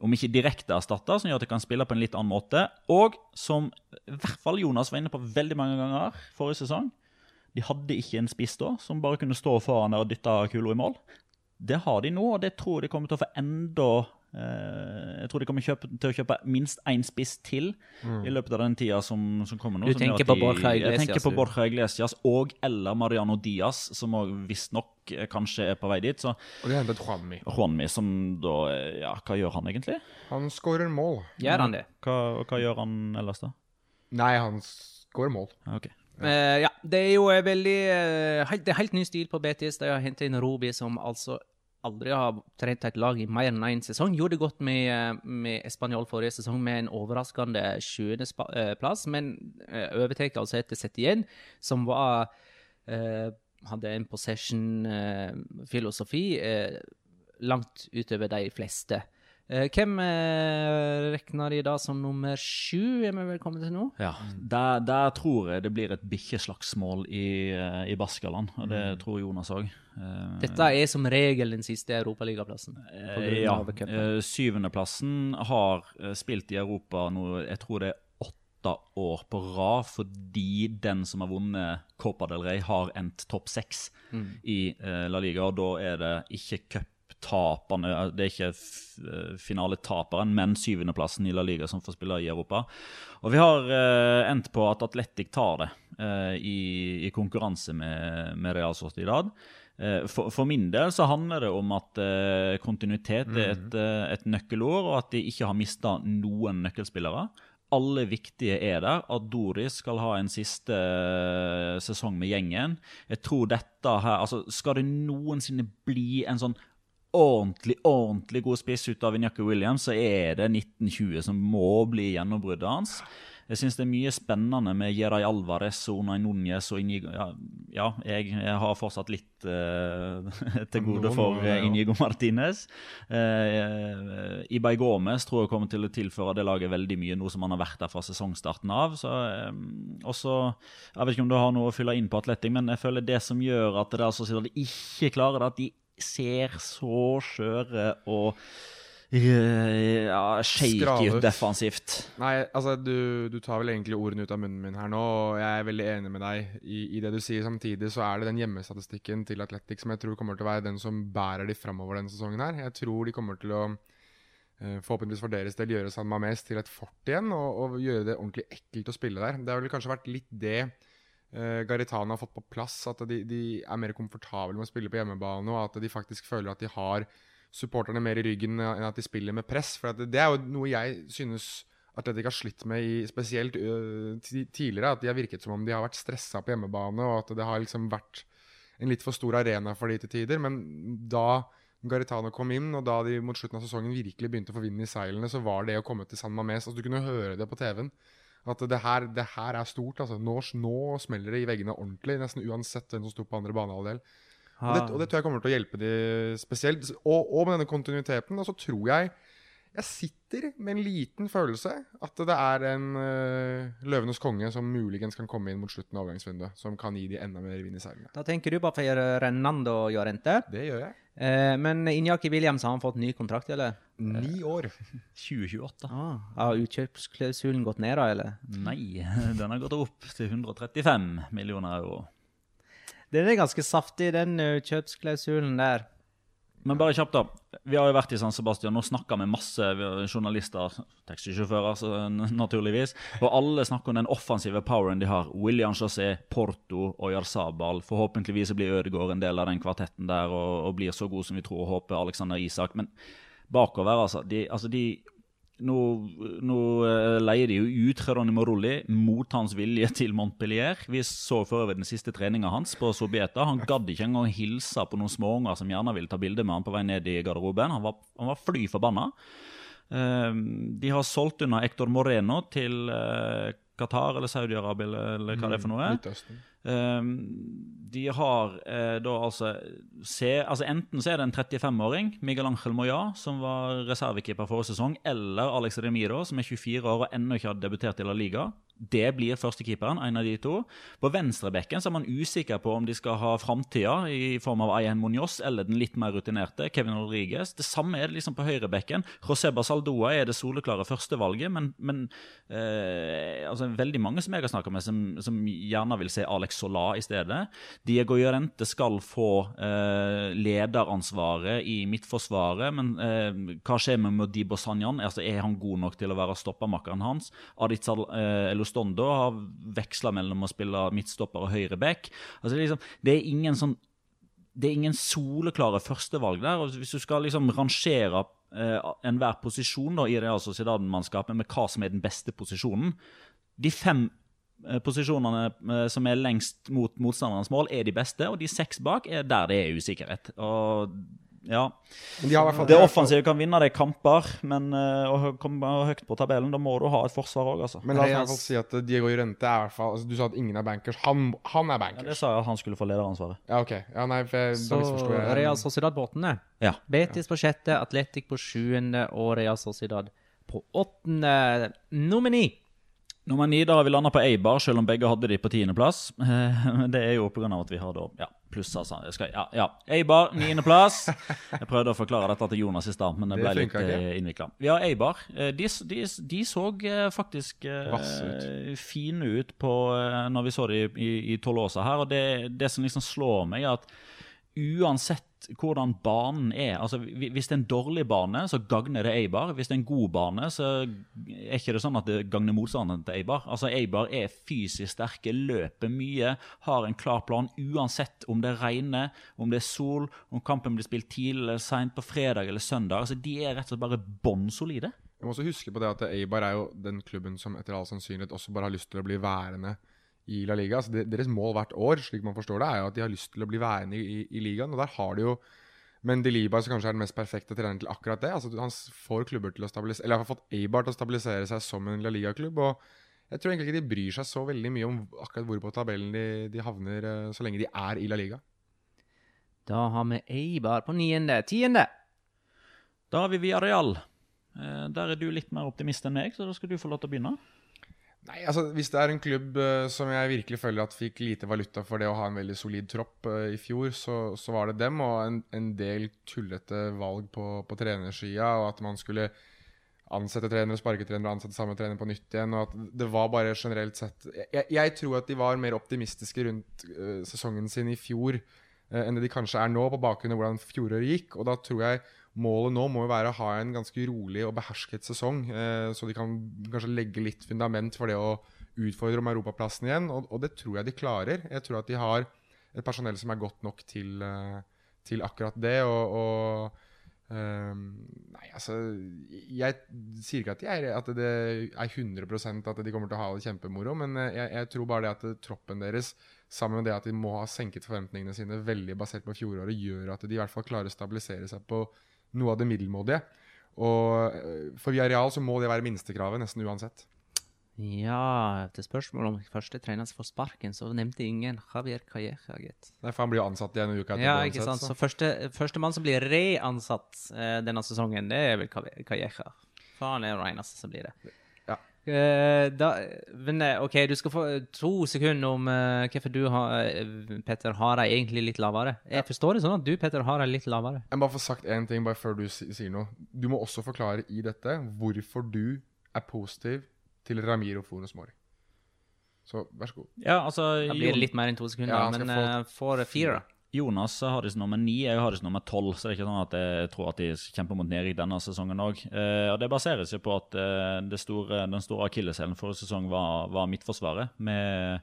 om ikke direkte erstatter, som gjør at de kan spille på en litt annen måte. Og som i hvert fall Jonas var inne på veldig mange ganger forrige sesong. De hadde ikke en spiss da, som bare kunne stå foran der og dytte kula i mål. Det har de nå, og det tror jeg de kommer til å få enda jeg tror de kommer kjøpe, til å kjøpe minst én spiss til mm. i løpet av den tida som, som kommer nå. Du tenker på Borja Iglesias? Jeg tenker på Borja Iglesias og eller Mariano Diaz, som visstnok eh, kanskje er på vei dit. Så. Og de hentet Juanmi. Juanmi, som da Ja, hva gjør han egentlig? Han skårer mål. Gjør han det? Hva, hva gjør han ellers, da? Nei, han skårer mål. Okay. Uh, ja. det er jo veldig uh, helt, Det er helt ny stil på Betis. De har hentet inn Robi, som altså aldri har trent et lag i mer enn én sesong. Gjorde det godt med, eh, med Español forrige sesong med en overraskende sjuendeplass, men uh, overtar altså etter Setien, som var uh, hadde en possession-filosofi uh, langt utover de fleste. Eh, hvem eh, regner de da som nummer sju, er vi vel kommet til nå? Ja, der, der, tror jeg det blir et bikkjeslagsmål i, eh, i Baskaland, og det mm. tror Jonas òg. Dette er som regel den siste europaligaplassen? Ja. Syvendeplassen har spilt i Europa nå, jeg tror det er åtte år på rad, fordi den som har vunnet Copa del Rey, har endt topp seks mm. i La Liga, og da er det ikke cup taperne Det er ikke eh, finaletaperen, men syvendeplassen i La Liga som får spille i Europa. Og vi har eh, endt på at Atletic tar det eh, i, i, konkurranse med, med Real Sociedad. Eh, for, for, min del så handler det om at kontinuitet er et, mhm. et, nøkkelord, og at de ikke har mista noen nøkkelspillere alle viktige er der. At Doris skal ha en siste sesong med gjengen. Jeg tror dette her, altså Skal det noensinne bli en sånn ordentlig ordentlig god spiss ut av Inyaki Williams, så er det 1920 som må bli gjennombruddet hans. Jeg syns det er mye spennende med Jeray Alvarez og Unai Núñez og Inigo Ja, ja jeg, har fortsatt litt uh, til gode for uh, Inigo Martinez. Uh, Ibay Gomez tror jeg kommer til å tilføre det laget veldig mye, nå som han har vært der fra sesongstarten av. Så, um, også, Jeg vet ikke om du har noe å fylle inn på atletting, men jeg føler det som gjør at det er altså, de ikke klarer det, at de ser så skjøre og eh, ja, shaky ut defensivt. Nei, altså du, du tar vel egentlig ordene ut av munnen min her nå, og jeg er veldig enig med deg i, i det du sier. Samtidig så er det den hjemmestatistikken til Atletic som jeg tror kommer til å være den som bærer de framover denne sesongen her. Jeg tror de kommer til å eh, forhåpentligvis for deres del gjøre San Mames til et fort igjen, og, og gjøre det ordentlig ekkelt å spille der. Det har vel kanskje vært litt det eh, Garitano har fått på plass, at de, de er mer komfortable med å spille på hjemmebane, og at de faktisk føler at de har supporterne mer i ryggen enn at de spiller med press. For at det, det er jo noe jeg synes Atletic har slitt med i, spesielt uh, tidligere. At de har virket som om de har vært stressa på hjemmebane, og at det har liksom vært en litt for stor arena for de til tider. Men da Garitano kom inn, og da de mot slutten av sesongen virkelig begynte å få vind i seilene, så var det å komme til San Mames altså Du kunne høre det på TV-en. At det her, det her er stort. altså. Nå, nå smeller det i veggene ordentlig, nesten uansett hvem som sto på andre banehalvdel. Og det, og det tror jeg kommer til å hjelpe de spesielt. Og, og med denne kontinuiteten, og så tror jeg jeg sitter med en liten følelse at det er en uh, løvenes konge som muligens kan komme inn mot slutten av overgangsvinduet. Som kan gi de enda mer vind i seilene. Da tenker du på og gjøre Llorente. Det gjør jeg. Eh, men Injaki Williams, har han fått ny kontrakt, eller? Ni år. 2028. Ah, har utkjøpsklausulen gått ned, da, eller? Nei, den har gått opp til 135 millioner euro. Den er ganske saftig, den utkjøpsklausulen der. Men bare kjapt, da. Vi har jo vært i San Sebastian. Nå snakker vi masse journalister, taxisjåfører naturligvis. Og alle snakker om den offensive poweren de har. William José, Porto og Jarzabal. Forhåpentligvis blir Ødegaard en del av den kvartetten der og, og blir så god som vi tror og håper. Alexander Isak. Men bakover, altså. De, altså de nå, nå eh, leier de jo ut Geronimo Rulli mot hans vilje til Montpellier. Vi så for øvrig den siste treninga hans på Sobieta. Han gadd ikke engang hilse på noen småunger som gjerne ville ta bilde med han på vei ned i garderoben. Han var, han var fly forbanna. Eh, de har solgt unna Hector Moreno til eh, Qatar eller Saudi-Arabia eller, eller hva det er for noe. er. Um, de har eh, da altså, se, altså Enten så er det en 35-åring, Miguel Ángel Moya, som var reservekeeper forrige sesong, eller Alex Remiro, som er 24 år og ennå ikke har debutert i La Liga. Det blir førstekeeperen, en av de to. På venstrebekken så er man usikker på om de skal ha framtida i form av Ayen Munoz eller den litt mer rutinerte Kevin Rodriguez. Det samme er det liksom på høyrebekken. José Basaldoa er det soleklare førstevalget, men, men eh, altså, veldig mange som jeg har snakka med, som, som gjerne vil se Alex Sola i stedet. Diego Llorente skal få eh, lederansvaret i midtforsvaret, men eh, hva skjer med Modibo Sanyan? Altså, er han god nok til å være stoppermakkeren hans? Aditsal eh, Elostondo har veksla mellom å spille midtstopper og høyre back. Altså, liksom, det er ingen sånn det er ingen soleklare førstevalg der. og Hvis du skal liksom rangere eh, enhver posisjon da, i Real Sociedad-mannskapet med hva som er den beste posisjonen De fem eh, posisjonene eh, som er lengst mot motstanderens mål, er de beste, og de seks bak er der det er usikkerhet. Og ja, Men de har i hvert fall- Det offensive kan vinne de kamper, men eh, å komme høyt på tabellen, da må du ha et forsvar òg, altså. Men la oss i hvert fall si at eh, Diego Jurente er i hvert fall altså, Du sa at ingen er bankers. Han, han er Ja, det sa jeg at han skulle få lederansvaret. Ja, ok. Ja, nei, for jeg, Så da misforsto jeg. Real Sociedad på åttende. Ja. Betis på sjette, Atletic på sjuende og Real Sociedad på åttende. Nummer ni. Nummer ni, da har vi landa på Eibar, selv om begge hadde de på tiendeplass. Det er jo pga. at vi har da ja, pluss, altså. Jeg skal, ja, ja. Eibar, niendeplass. Jeg prøvde å forklare dette til Jonas i stad, men det Det ble litt funka innvikla. Vi har Eibar. Eh, De, de, de så eh, faktisk eh, fine ut på, eh, når vi så dem i, i Tolosa her. Og det, det som liksom slår meg, er at uansett hvordan banen er altså Hvis det er en dårlig bane, så gagner det Eibar. Hvis det er en god bane, så er ikke det sånn at det gagner motstanderen til Eibar. Altså Eibar er fysisk sterke, løper mye, har en klar plan uansett om det regner, om det er sol, om kampen blir spilt tidlig eller seint på fredag eller søndag. Altså De er rett og slett bare bånn solide. Jeg må også huske på det at Eibar er jo den klubben som etter all sannsynlighet også bare har lyst til å bli værende i La Liga. Altså de- deres mål hvert år, slik man forstår det, er jo at de har lyst til å bli værende i, i, i ligaen. Og der har de jo men Mendelibar, som kanskje er den mest perfekte treneren til akkurat det. Altså Han får klubber til å stabilisere Eller har fått Eibar til å stabilisere seg som en La Liga-klubb. Og jeg tror egentlig ikke de bryr seg så veldig mye om akkurat hvor på tabellen de, de havner, eh, så lenge de er i La Liga. Da har vi Eibar på niende. Tiende. Da har vi Villarreal. Real. Der er du litt mer optimist enn meg, så da skal du få lov til å begynne. Nei, altså Hvis det er en klubb uh, som jeg virkelig føler at fikk lite valuta for det å ha en veldig solid tropp uh, i fjor, så, så, var det dem og en, en del tullete valg på, på trenersida, og at man skulle ansette trenere, sparke trenere, ansette samme trener på nytt igjen. og at Det var bare generelt sett Jeg, jeg tror at de var mer optimistiske rundt uh, sesongen sin i fjor enn det de kanskje er nå, på bakgrunn av hvordan fjoråret gikk. og da tror jeg Målet nå må jo være å ha en ganske rolig og behersket sesong, eh, så de kan kanskje legge litt fundament for det å utfordre om europaplassen igjen. Og, og, det tror jeg de klarer. Jeg tror at de har et personell som er godt nok til, uh, til akkurat det. Og, og um, Nei, altså Jeg sier ikke at, er, at, det er 100% at de kommer til å ha det kjempemoro, men eh, jeg, jeg tror bare det at troppen deres, sammen med det at de må ha senket forventningene sine veldig basert på fjoråret, gjør at de i hvert fall klarer å stabilisere seg på noe av det middelmådige. Og eh, for Villarreal så må det være minstekravet nesten uansett. Ja, til spørsmålet om første trener får sparken, så nevnte ingen Javier Calleja, gitt. Nei, for han blir jo ansatt igjen en uke etter. Ja, ikke sant. Så, så første, første mann som blir reansatt eh, denne sesongen, det er vel Calleja. For han er det den eneste som blir det. Uh, da, men eh, OK, du skal få to sekunder om uh, hvorfor du, har, Petter, har deg egentlig litt lavere. Jeg forstår det sånn at du, Petter, har deg litt lavere. Jeg må bare få sagt én ting bare før du sier noe. Du må også forklare i dette hvorfor du er positiv til Ramiro Fonos Mori. Så vær så god. Ja, altså, det blir litt mer enn to sekunder, ja, men få... får fire, da. Jonas har de som nummer ni, jeg har de som nummer tolv. Så det er ikke sånn at jeg tror at de kjemper mot nedrykk denne sesongen òg. Eh, det baserer seg på at eh, store, den store akilleshælen forrige sesong var, var Midtforsvaret. Med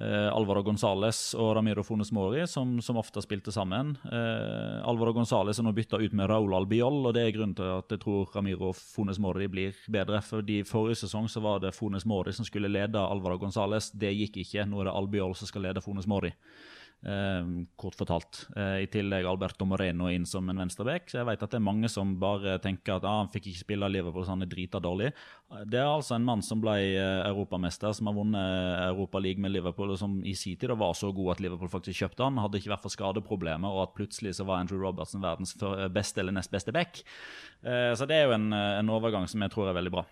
eh, Alvaro Gonzales og Ramiro Fones Mori, som, som ofte spilte sammen. Eh, Alvaro Gonzales er nå bytta ut med Raúl Albiol, og det er grunnen til at jeg tror Ramiro Fones Mori blir bedre. fordi Forrige sesong så var det Fones Mori som skulle lede Alvaro Gonzales. Det gikk ikke. Nå er det Albiol som skal lede Fones Mori. Eh, kort fortalt. Eh, I tillegg Alberto Moreno inn som en venstreback. Så jeg vet at det er mange som bare tenker at ah, han fikk ikke spille Liverpool, så han er drita dårlig. Det er altså en mann som ble eh, europamester, som har vunnet League med Liverpool, og som i sin tid var så god at Liverpool faktisk kjøpte han. Hadde ikke vært for skadeproblemer, og at plutselig så var Andrew Robertson verdens beste eller nest beste back. Så det er jo en, en, overgang som jeg tror er veldig bra.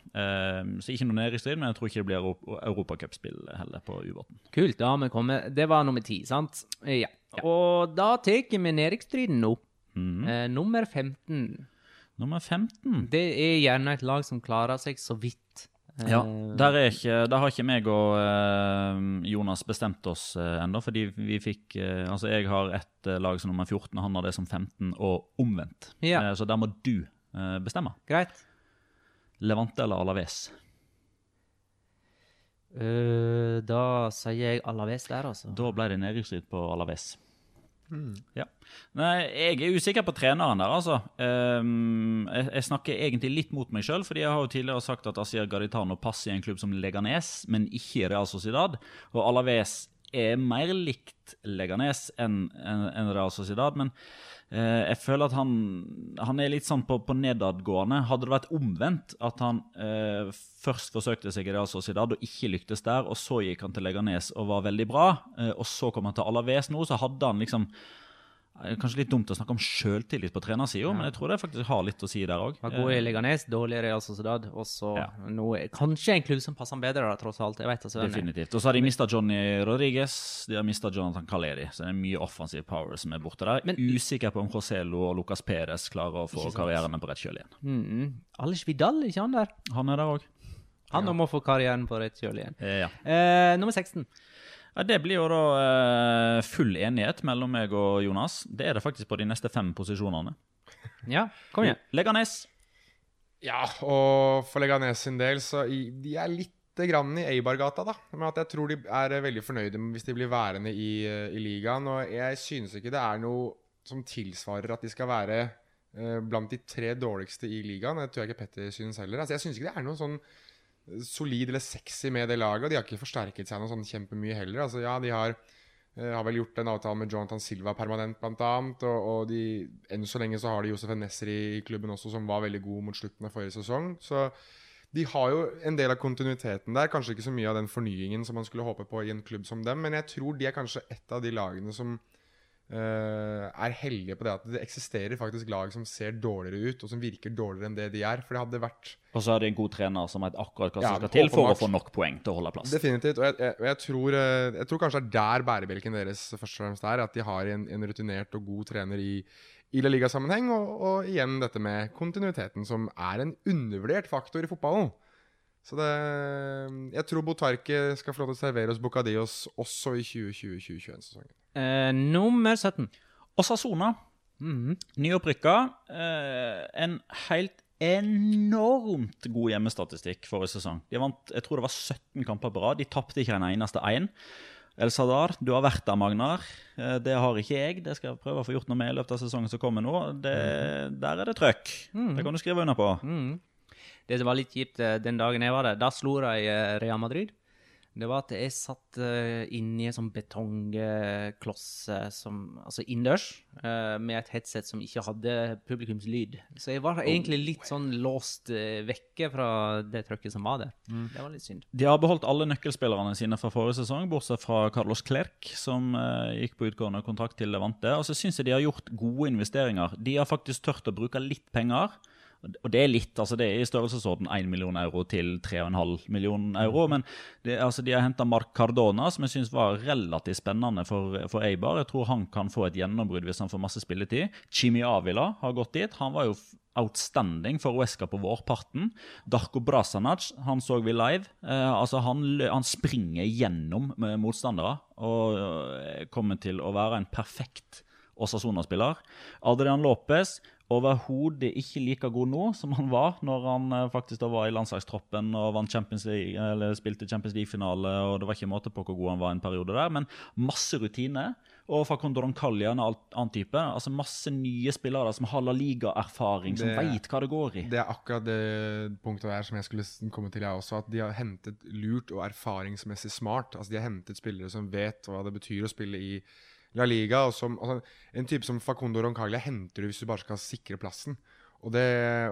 Så ikke noe nedrykksstrid, men jeg tror ikke det blir europacupspill heller på ubåten. Kult. Ja, vi kommet. Det var nummer ti, sant? Ja. ja. Og da tar vi nedrykkstriden nå. Mm. Eh, nummer 15. Nummer 15? Det er gjerne et lag som klarer seg så vidt. Ja, eh, der, ikke, der, har ikke meg og eh, Jonas bestemt oss eh, ennå. Fordi vi fikk uh, Altså, jeg har ett lag som nummer 14, og han har det som 15, og omvendt. Ja. så der må du bestemme. Greit. Levante eller Alaves? Da sier jeg Alaves der, altså. Da ble det nedrykksstrid på Alaves. Mm. Ja. Nei, jeg er usikker på treneren der, altså. Um, jeg, jeg, snakker egentlig litt mot meg sjøl, fordi jeg har jo tidligere sagt at Asier Garitano passer i en klubb som Leganes, men ikke i Real Sociedad. Og Alaves er mer likt Leganes enn en, en Real Sociedad. Men eh, jeg føler at han, han er litt sånn på, på, nedadgående. Hadde det vært omvendt, at han eh, først forsøkte seg i Real Sociedad og ikke lyktes der, og så gikk han til Leganes og var veldig bra, eh, og så kom han til Alaves nå, så hadde han liksom Kanskje litt dumt å snakke om sjøltillit på trenersida, ja. men jeg tror det faktisk har litt å si der òg. Var god i Leganes, dårlig i Real Sociedad, og så noe, kanskje en klubb som passer ham bedre, da, tross alt. Jeg vet altså, Definitivt. Og så har de mista Johnny Rodriguez, de har mista Jonathan Caleri, så det er mye offensive power som er borte der. Men, Usikker på om Joselo og Lucas Perez klarer å få karrieren på rett kjøl igjen. Mm. Alish Vidal, ikke han der? Han er der òg. Han ja. må få karrieren på rett kjøl igjen. Ja. Eh, nummer 16. Ja, Det blir jo da eh, full enighet mellom meg og Jonas. Det er det faktisk på de neste fem posisjonene. Ja, kom igjen. Leganes. Ja, og for Leganes sin del, så i, de er litt grann i Eibar-gata, da. Men at jeg tror de er veldig fornøyde hvis de blir værende i, eh, i ligaen. Og jeg synes ikke det er noe som tilsvarer at de skal være eh, blant de tre dårligste i ligaen. Det tror jeg ikke Petter synes heller. Altså, jeg synes ikke det er noe sånn solid eller sexy med det laget. Og de har ikke forsterket seg noe sånn kjempemye heller. Altså, ja, de har, uh, har vel gjort en avtale med Jonathan Silva permanent, blant annet. Og, og de, enn så lenge så har de Josef Nesser i klubben også, som var veldig god mot slutten av forrige sesong. Så de har jo en del av kontinuiteten der. Kanskje ikke så mye av den fornyingen som man skulle håpe på i en klubb som dem, men jeg tror de er kanskje et av de lagene som er heldige på det at det eksisterer faktisk lag som ser dårligere ut, og som virker dårligere enn det de er. For det hadde vært Og så er det en god trener som vet akkurat hva som Ja, skal til for å få nok poeng til å holde plass. Definitivt. Og jeg, jeg, jeg, tror, eh, jeg tror kanskje det er der bærebjelken deres først og fremst er. At de har en, en rutinert og god trener i, i La Liga-sammenheng. Og, og igjen dette med kontinuiteten, som er en undervurdert faktor i fotballen. Så det Jeg tror Botarque skal få lov til å servere oss Bocadillos også i 2020-2021-sesongen. Eh, nummer 17. Osasona, Mhm. nyopprykka. Eh, en helt enormt god hjemmestatistikk forrige sesong. De vant jeg tror det var 17 kamper på rad. De tapte ikke en eneste én. El Sadar, du har vært der, Magnar. Eh, Det har ikke jeg. Det skal jeg prøve å få gjort noe med i løpet av sesongen som kommer nå. Det, Der er det trøkk. Det kan du skrive under på. Mm. Det som var litt kjipt eh, den dagen jeg var der, da slo de eh, Real Madrid. Det var at jeg satt uh, inni en sånn betongkloss uh, som Altså innendørs, uh, med et headset som ikke hadde publikumslyd. Så jeg var egentlig litt sånn låst uh, vekke fra det trøkket som var der. Det var litt synd. De har beholdt alle nøkkelspillerne sine fra forrige sesong, bortsett fra Carlos Clerc, som eh, gikk på utgående kontrakt til Levante. Og så syns jeg de har gjort gode investeringer. De har faktisk tørt å bruke litt penger. Og det er litt, altså det er i størrelsesorden 1 million euro til 3,5 million euro. Men det, altså de har henta Marc Cardona, som jeg syns var relativt spennende for, for Eibar. Jeg tror han kan få et gjennombrudd hvis han får masse spilletid. Chimi Avila har gått dit. Han var jo outstanding for Uesca på vårparten. Darko Brasanac, han så vi live. Eh, altså han, han springer gjennom motstandere og eh, kommer til å være en perfekt Osasona-spiller. Adrian Lopez overhodet ikke like god nå som han var når han eh, faktisk da var i landslagstroppen og Champions League, eller spilte Champions League-finale. og Det var ikke måte på hvor god han var en periode der, men masse rutine. Og fra Kondoronkalja en alt- annen type. altså Masse nye spillere som har La Liga-erfaring, som veit hva det går i. Det er akkurat det punktet der som jeg skulle komme til, jeg også. At de har hentet lurt og erfaringsmessig smart. Altså De har hentet spillere som vet hva det betyr å spille i La Liga. Som, altså, en type som Facundo Roncaglia henter du hvis du bare skal sikre plassen. Og det,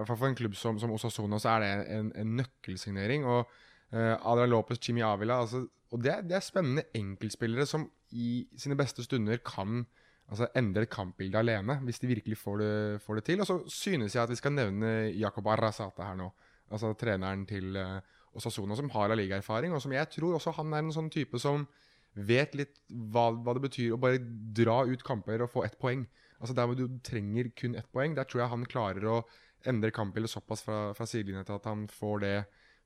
For en klubb som, som Osasona så er det en, en nøkkelsignering. Og uh, Adrian Lopez, Chimi Avila altså, Og det, det er spennende enkeltspillere som i sine beste stunder kan altså, endre et kampbilde alene, hvis de virkelig får det, får det til. Og så synes jeg at vi skal nevne Jacob Arrazata her nå. Altså treneren til uh, Osasona, som har La Liga-erfaring, og som jeg tror også han er en sånn type som vet litt hva, hva det betyr å bare dra ut kamper og få ett poeng. Altså Der hvor du trenger kun ett poeng, der tror jeg han klarer å endre kampbildet såpass fra, fra sidelinja til at han får det,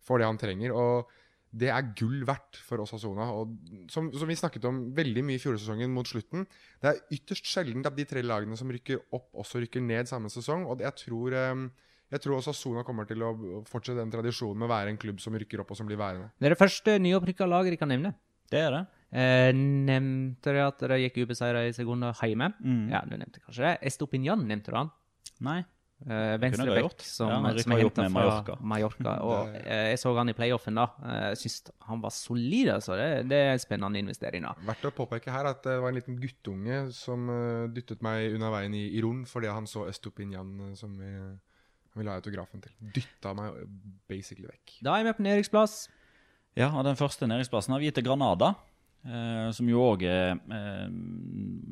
får det han trenger. Og det er gull verdt for Osasuna. Og som, som vi snakket om veldig mye i fjorårssesongen mot slutten, det er ytterst sjelden at de tre lagene som rykker opp, også rykker ned samme sesong. Og det, jeg tror eh, jeg tror Osasuna kommer til å fortsette den tradisjonen med å være en klubb som rykker opp og som blir værende. Det er det første nyopprykka laget de kan nevne. Det er det. Eh, nevnte de at de gikk ubeseira i sekunder hjemme? Mm. Ja, du nevnte kanskje det. Estopinian nevnte du han. Nei. Eh, Kunne venstre ha gjort. som, Ja, som er henta fra Mallorca. Mallorca. Og eh, jeg så han i playoffen da. Eh, Jeg syns han var solid, altså. Det, det er spennende investering. da. Verdt å påpeke her at det var en liten guttunge som eh, dyttet meg unna veien i, i Ron fordi han så Estopinian eh, som vi, han ville ha autografen til. Dytta meg eh, basically vekk. Da er vi på næringsplass. Ja, og den første næringsplassen har vi gitt til Granada. Eh, som jo òg er eh,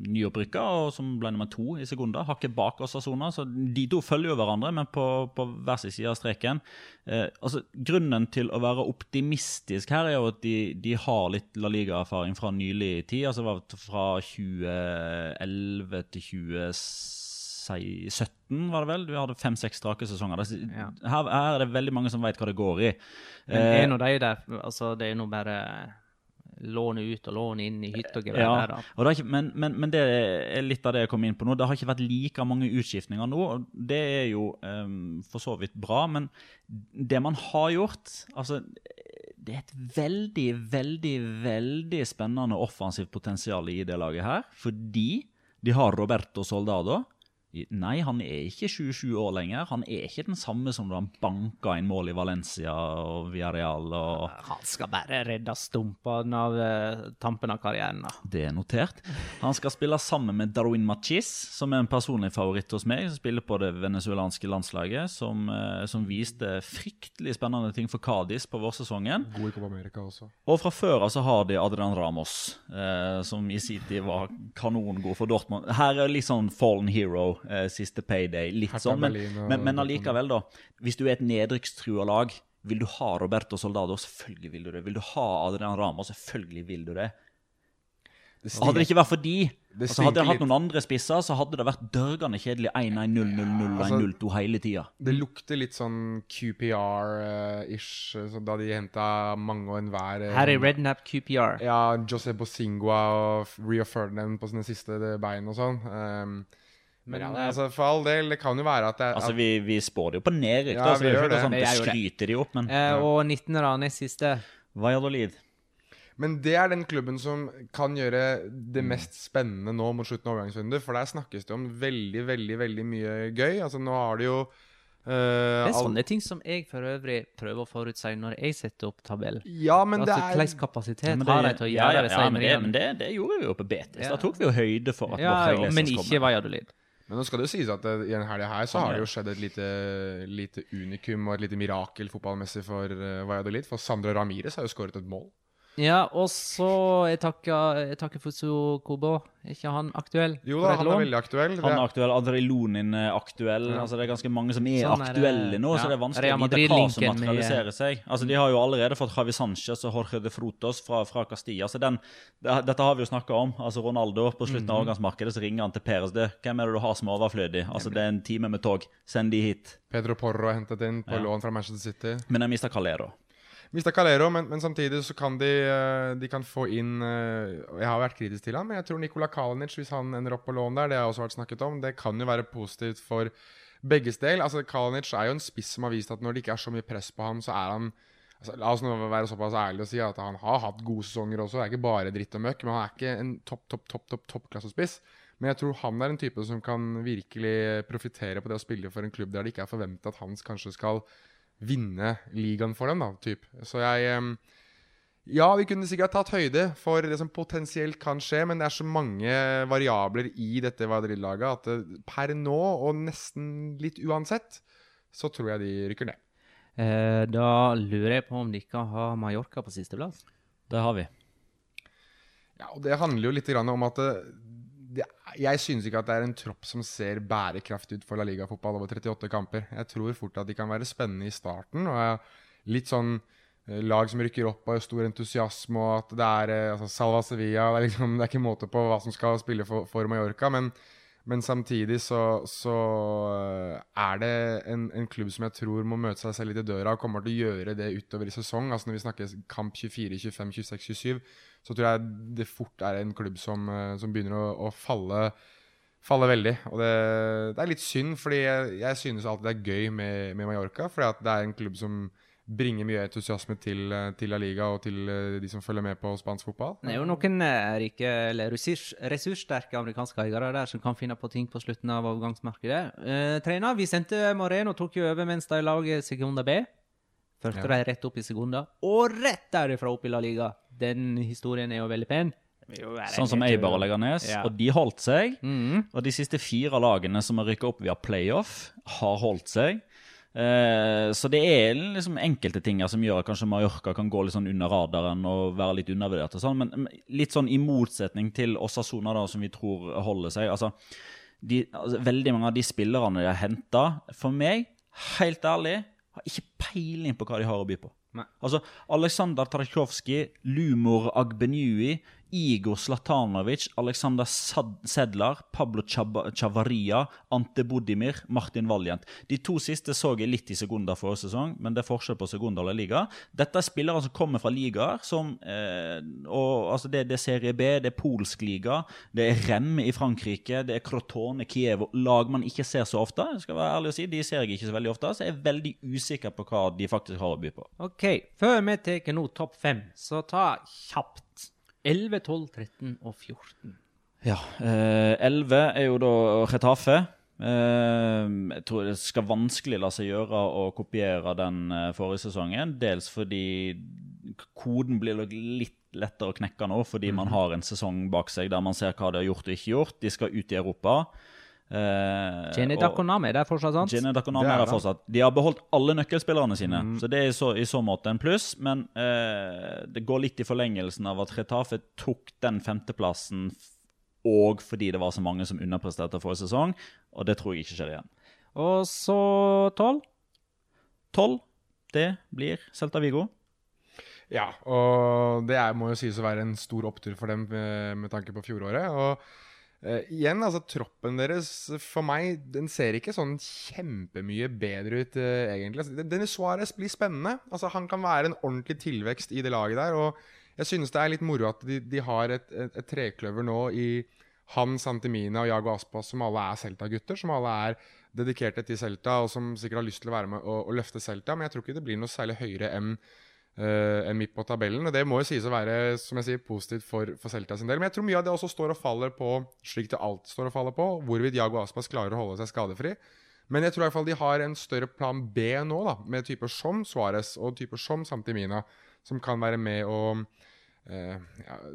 nyopprykka, og som ble nummer to i sekunder. Hakket bak Osasona. Så de to følger jo hverandre, men på, på hver sin side av streken. Eh, altså, grunnen til å være optimistisk her er jo at de, de har litt La Liga-erfaring fra nylig tid. Altså var fra 2011 til 2017, var det vel. Vi hadde fem-seks strake sesonger. Det- Ja. Her, her er det veldig mange som vet hva det går i. Men Eh, er nå de der Altså, det er nå bare låne ut og låne inn i hytt og gevær Ja, og det ikke, men, men, men det er litt av det jeg kom inn på nå. Det har ikke vært like mange utskiftninger nå. og Det er jo um, for så vidt bra, men det man har gjort altså, Det er et veldig, veldig, veldig spennende offensivt potensial i det laget her. Fordi de har Roberto Soldado, Nei, han er ikke 27 år lenger. Han er ikke den samme som da han banka inn mål i Valencia og Villarreal. og Han skal bare redde stumpene av eh, tampen av karrieren. da. Det er notert. Han skal spille sammen med Darwin Machis, som er en personlig favoritt hos meg. Som spiller på det venezuelanske landslaget, som, eh, som viste fryktelig spennende ting for Cádiz på vårsesongen. God i Copa America også. Og fra før av så har de Adrian Ramos, eh, som i sin tid var kanongod for Dortmund. Her er litt sånn fallen hero, eh, siste payday. Litt Hertha sånn, men, og men, men allikevel, da. Hvis du er et nedrykkstrua lag, vil du ha Roberto Soldado? Selvfølgelig vil du det. Vil du ha Adrian Rama? Selvfølgelig vil du det. Det hadde det ikke vært for de, altså hadde jeg hatt noen andre spisser, så hadde det vært dørgende kjedelig 1-1-0-0-0 altså- 1-0-2 hele tida. Det lukter litt sånn QPR-ish, så da de henta mange og enhver Harry Her er Rednap QPR. Ja, Jose Bosingua og Rio Ferdinand på sine siste bein og sånn. Um, men Men, ja, eh, altså, for all del, det kan jo være at det Altså, vi, vi spår det jo på nedrykk, Ja, da, så vi det gjør det. sånn det det. skryter de opp, men Eh, og 19. da, nest siste. Valladolid. Men det er den klubben som kan gjøre det mest spennende nå mot slutten av overgangsvinduet. For der snakkes det om veldig, veldig veldig mye gøy. Altså Nå har de jo Uh, Det er sånne ting som jeg for øvrig prøver å forutsi når jeg setter opp tabell. Ja, men det altså, er Hvilken kapasitet Ja, det- har de til å ja, gjøre ja, disse ja, men, det, men det, det gjorde vi jo på Betis. Ja. Da tok vi jo høyde for at Ja, men ikke Valladolid. Men nå skal det jo sies at det, i denne helga her så har det det. jo skjedd et lite, lite unikum og et lite mirakel fotballmessig for uh, Valladolid. For Sandra Ramires har jo skåret et mål. Ja, og så Jeg takker, jeg takker Fusu Kobo. Er ikke han aktuell? Jo da, han er veldig aktuell. Han er aktuell, Adrelonin er aktuell. Ja. altså Det er ganske mange som er Sånn er det. aktuelle nå, Ja. så det er vanskelig å vite hva som materialiserer seg. Altså De har jo allerede fått Javi Sanchez og Jorge de Frutos fra, fra Castilla. så den, det, Dette har vi jo snakka om. altså Ronaldo på slutten Mhm. av overgangsmarkedet så ringer han til Peres. Det, hvem er det du har som er overflødig? Altså Det er en time med tog. Send de hit. Pedro Porro er hentet inn på Ja. lån fra Manchester City. Men jeg mista Calero. Mista Calero, men, men samtidig så kan de, eh, de kan få inn eh, Jeg har vært kritisk til ham, men jeg tror Nikola Kalinic, hvis han ender opp på lån der, det har også vært snakket om, det kan jo være positivt for begges del. Altså, Kalinic er jo en spiss som har vist at når det ikke er så mye press på ham, så er han altså, La oss nå være såpass ærlige og si at han har hatt gode sesonger også. Det er ikke bare dritt og møkk, men han er ikke en topp, topp, topp, topp, toppklassespiss. Men jeg tror han er en type som kan virkelig profitere på det å spille for en klubb der det ikke er forventa at han kanskje skal vinne ligaen for dem, da, typ. Så jeg Ja, vi kunne sikkert tatt høyde for det som potensielt kan skje, men det er så mange variabler i dette Madrid-laget at per nå, og nesten litt uansett, så tror jeg de rykker ned. Eh, da lurer jeg på om de ikke har Mallorca på sisteplass. Det har vi. Ja, og Det handler jo litt grann om at det, Jeg synes ikke at det er en tropp som ser bærekraftig ut for La Liga-fotball over 38 kamper. Jeg tror fort at de kan være spennende i starten. og Litt sånn eh, lag som rykker opp og stor entusiasme, og at det er eh, altså Salva Sevilla det er, liksom, det er ikke måte på hva som skal spille for, for Mallorca. Men, men samtidig så, så eh, er det en, en klubb som jeg tror må møte seg selv litt i døra, og kommer til å gjøre det utover i sesong. Altså Når vi snakker kamp 24, 25, 26, 27, så tror jeg det fort er en klubb som, eh, som begynner å, å falle falle, veldig. Og det, det er litt synd, fordi jeg, jeg synes alltid det er gøy med, med Mallorca. Fordi det er en klubb som bringer mye entusiasme til, eh, til La Liga og til eh, de som følger med på spansk fotball. Det er jo noen rike, eller ressurs, ressurssterke amerikanske eiere der som kan finne på ting på slutten av overgangsmarkedet. Eh, trener Vicente Moreno tok jo over mens de laget Segunda B. Førte Ja. de rett opp i sekunder, og rett derifra opp i La Liga. Den historien er jo veldig pen. Jo Sånn som Eibar og Leganes. Ja. Og de holdt seg. Mm. Og de siste fire lagene som har rykka opp via playoff, har holdt seg. Eh, så det er liksom enkelte ting som gjør at kanskje Mallorca kan gå litt sånn under radaren og være litt undervurdert. og sånn, Men men litt sånn i motsetning til Osasona, da, som vi tror holder seg. altså, de, altså Veldig mange av de spillerne de har henta, for meg, helt ærlig, har ikke peiling på hva de har å by på. Nei. Altså, Aleksandr Trajkovskij, Lumor Agbenui, Igor Zlatanovic, Aleksandr Sedlar, Pablo Chavaria, Ante Bodimir, Martin Valjent. De to siste så jeg litt i sekunder forrige sesong, men det er forskjell på sekunder eller Liga. Dette er spillere som kommer fra ligaer som eh, og, altså det, det er Serie B, det er polsk liga, det er Rem i Frankrike, det er Crotone, Kiev, lag man ikke ser så ofte. Skal være ærlig å si, De ser jeg ikke så veldig ofte, så jeg er veldig usikker på hva de faktisk har å by på. OK, før vi tar nå topp fem, så ta kjapt 11, 12, 13 og 14. Ja, eh, 11 er jo da Retafe. Eh, jeg tror det skal vanskelig la seg gjøre å kopiere den eh, forrige sesongen. Dels fordi koden blir litt lettere å knekke nå, fordi man har en sesong bak seg der man ser hva de har gjort og ikke gjort. De skal ut i Europa. Uh, Jenny Dakonami, det er fortsatt sant? Jenny Dakonami er er det. fortsatt. De har beholdt alle nøkkelspillerne sine, så det er i så, i så måte en pluss. Men uh, det går litt i forlengelsen av at Retafe tok den femteplassen og fordi det var så mange som underpresterte forrige sesong, og det tror jeg ikke skjer igjen. Og så tolv. Tolv, det blir Celta Vigo. Ja, og det er, må jo sies å være en stor opptur for dem med, med tanke på fjoråret. Og eh, igjen, altså troppen deres for meg, den ser ikke sånn kjempemye bedre ut, uh, egentlig. Altså, Dennis Suárez blir spennende. Altså, han kan være en ordentlig tilvekst i det laget der. Og jeg synes det er litt moro at de, de har et, et, et trekløver nå i han, Santimina og Jago Aspas, som alle er Celta-gutter. Som alle er dedikerte til Celta, og som sikkert har lyst til å være med og, og løfte Celta. Men jeg tror ikke det blir noe særlig høyere enn enn midt på tabellen. Og det må jo sies å være som jeg sier, positivt for, for Celta sin del. Men jeg tror mye av det også står og faller på slik det alt står og faller på, hvorvidt Jago Aspas klarer å holde seg skadefri. Men jeg tror i hvert fall de har en større plan B nå, da, med typer som Suárez og typer som Santimina, som kan være med eh, ja,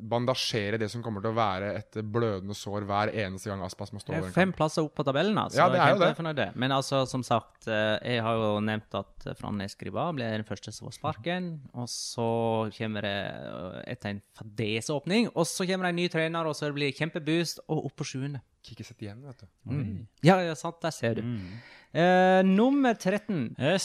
bandasjere det som kommer til å være et blødende sår hver eneste gang Aspas må stå over er en fem plasser opp på tabellen, altså. Ja, det er jo det. Kjempefornøyd det. Men altså, som sagt, eh, jeg har jo nevnt at eh, Griba blir den første som får sparken. Og så kommer det eh, etter en fadeseåpning, og så kommer det en ny trener, og så blir det kjempeboost, og opp på sjuende. Ikke sett igjen, vet du. Ja, ja, sant, der ser du. Eh, nummer 13. Eh,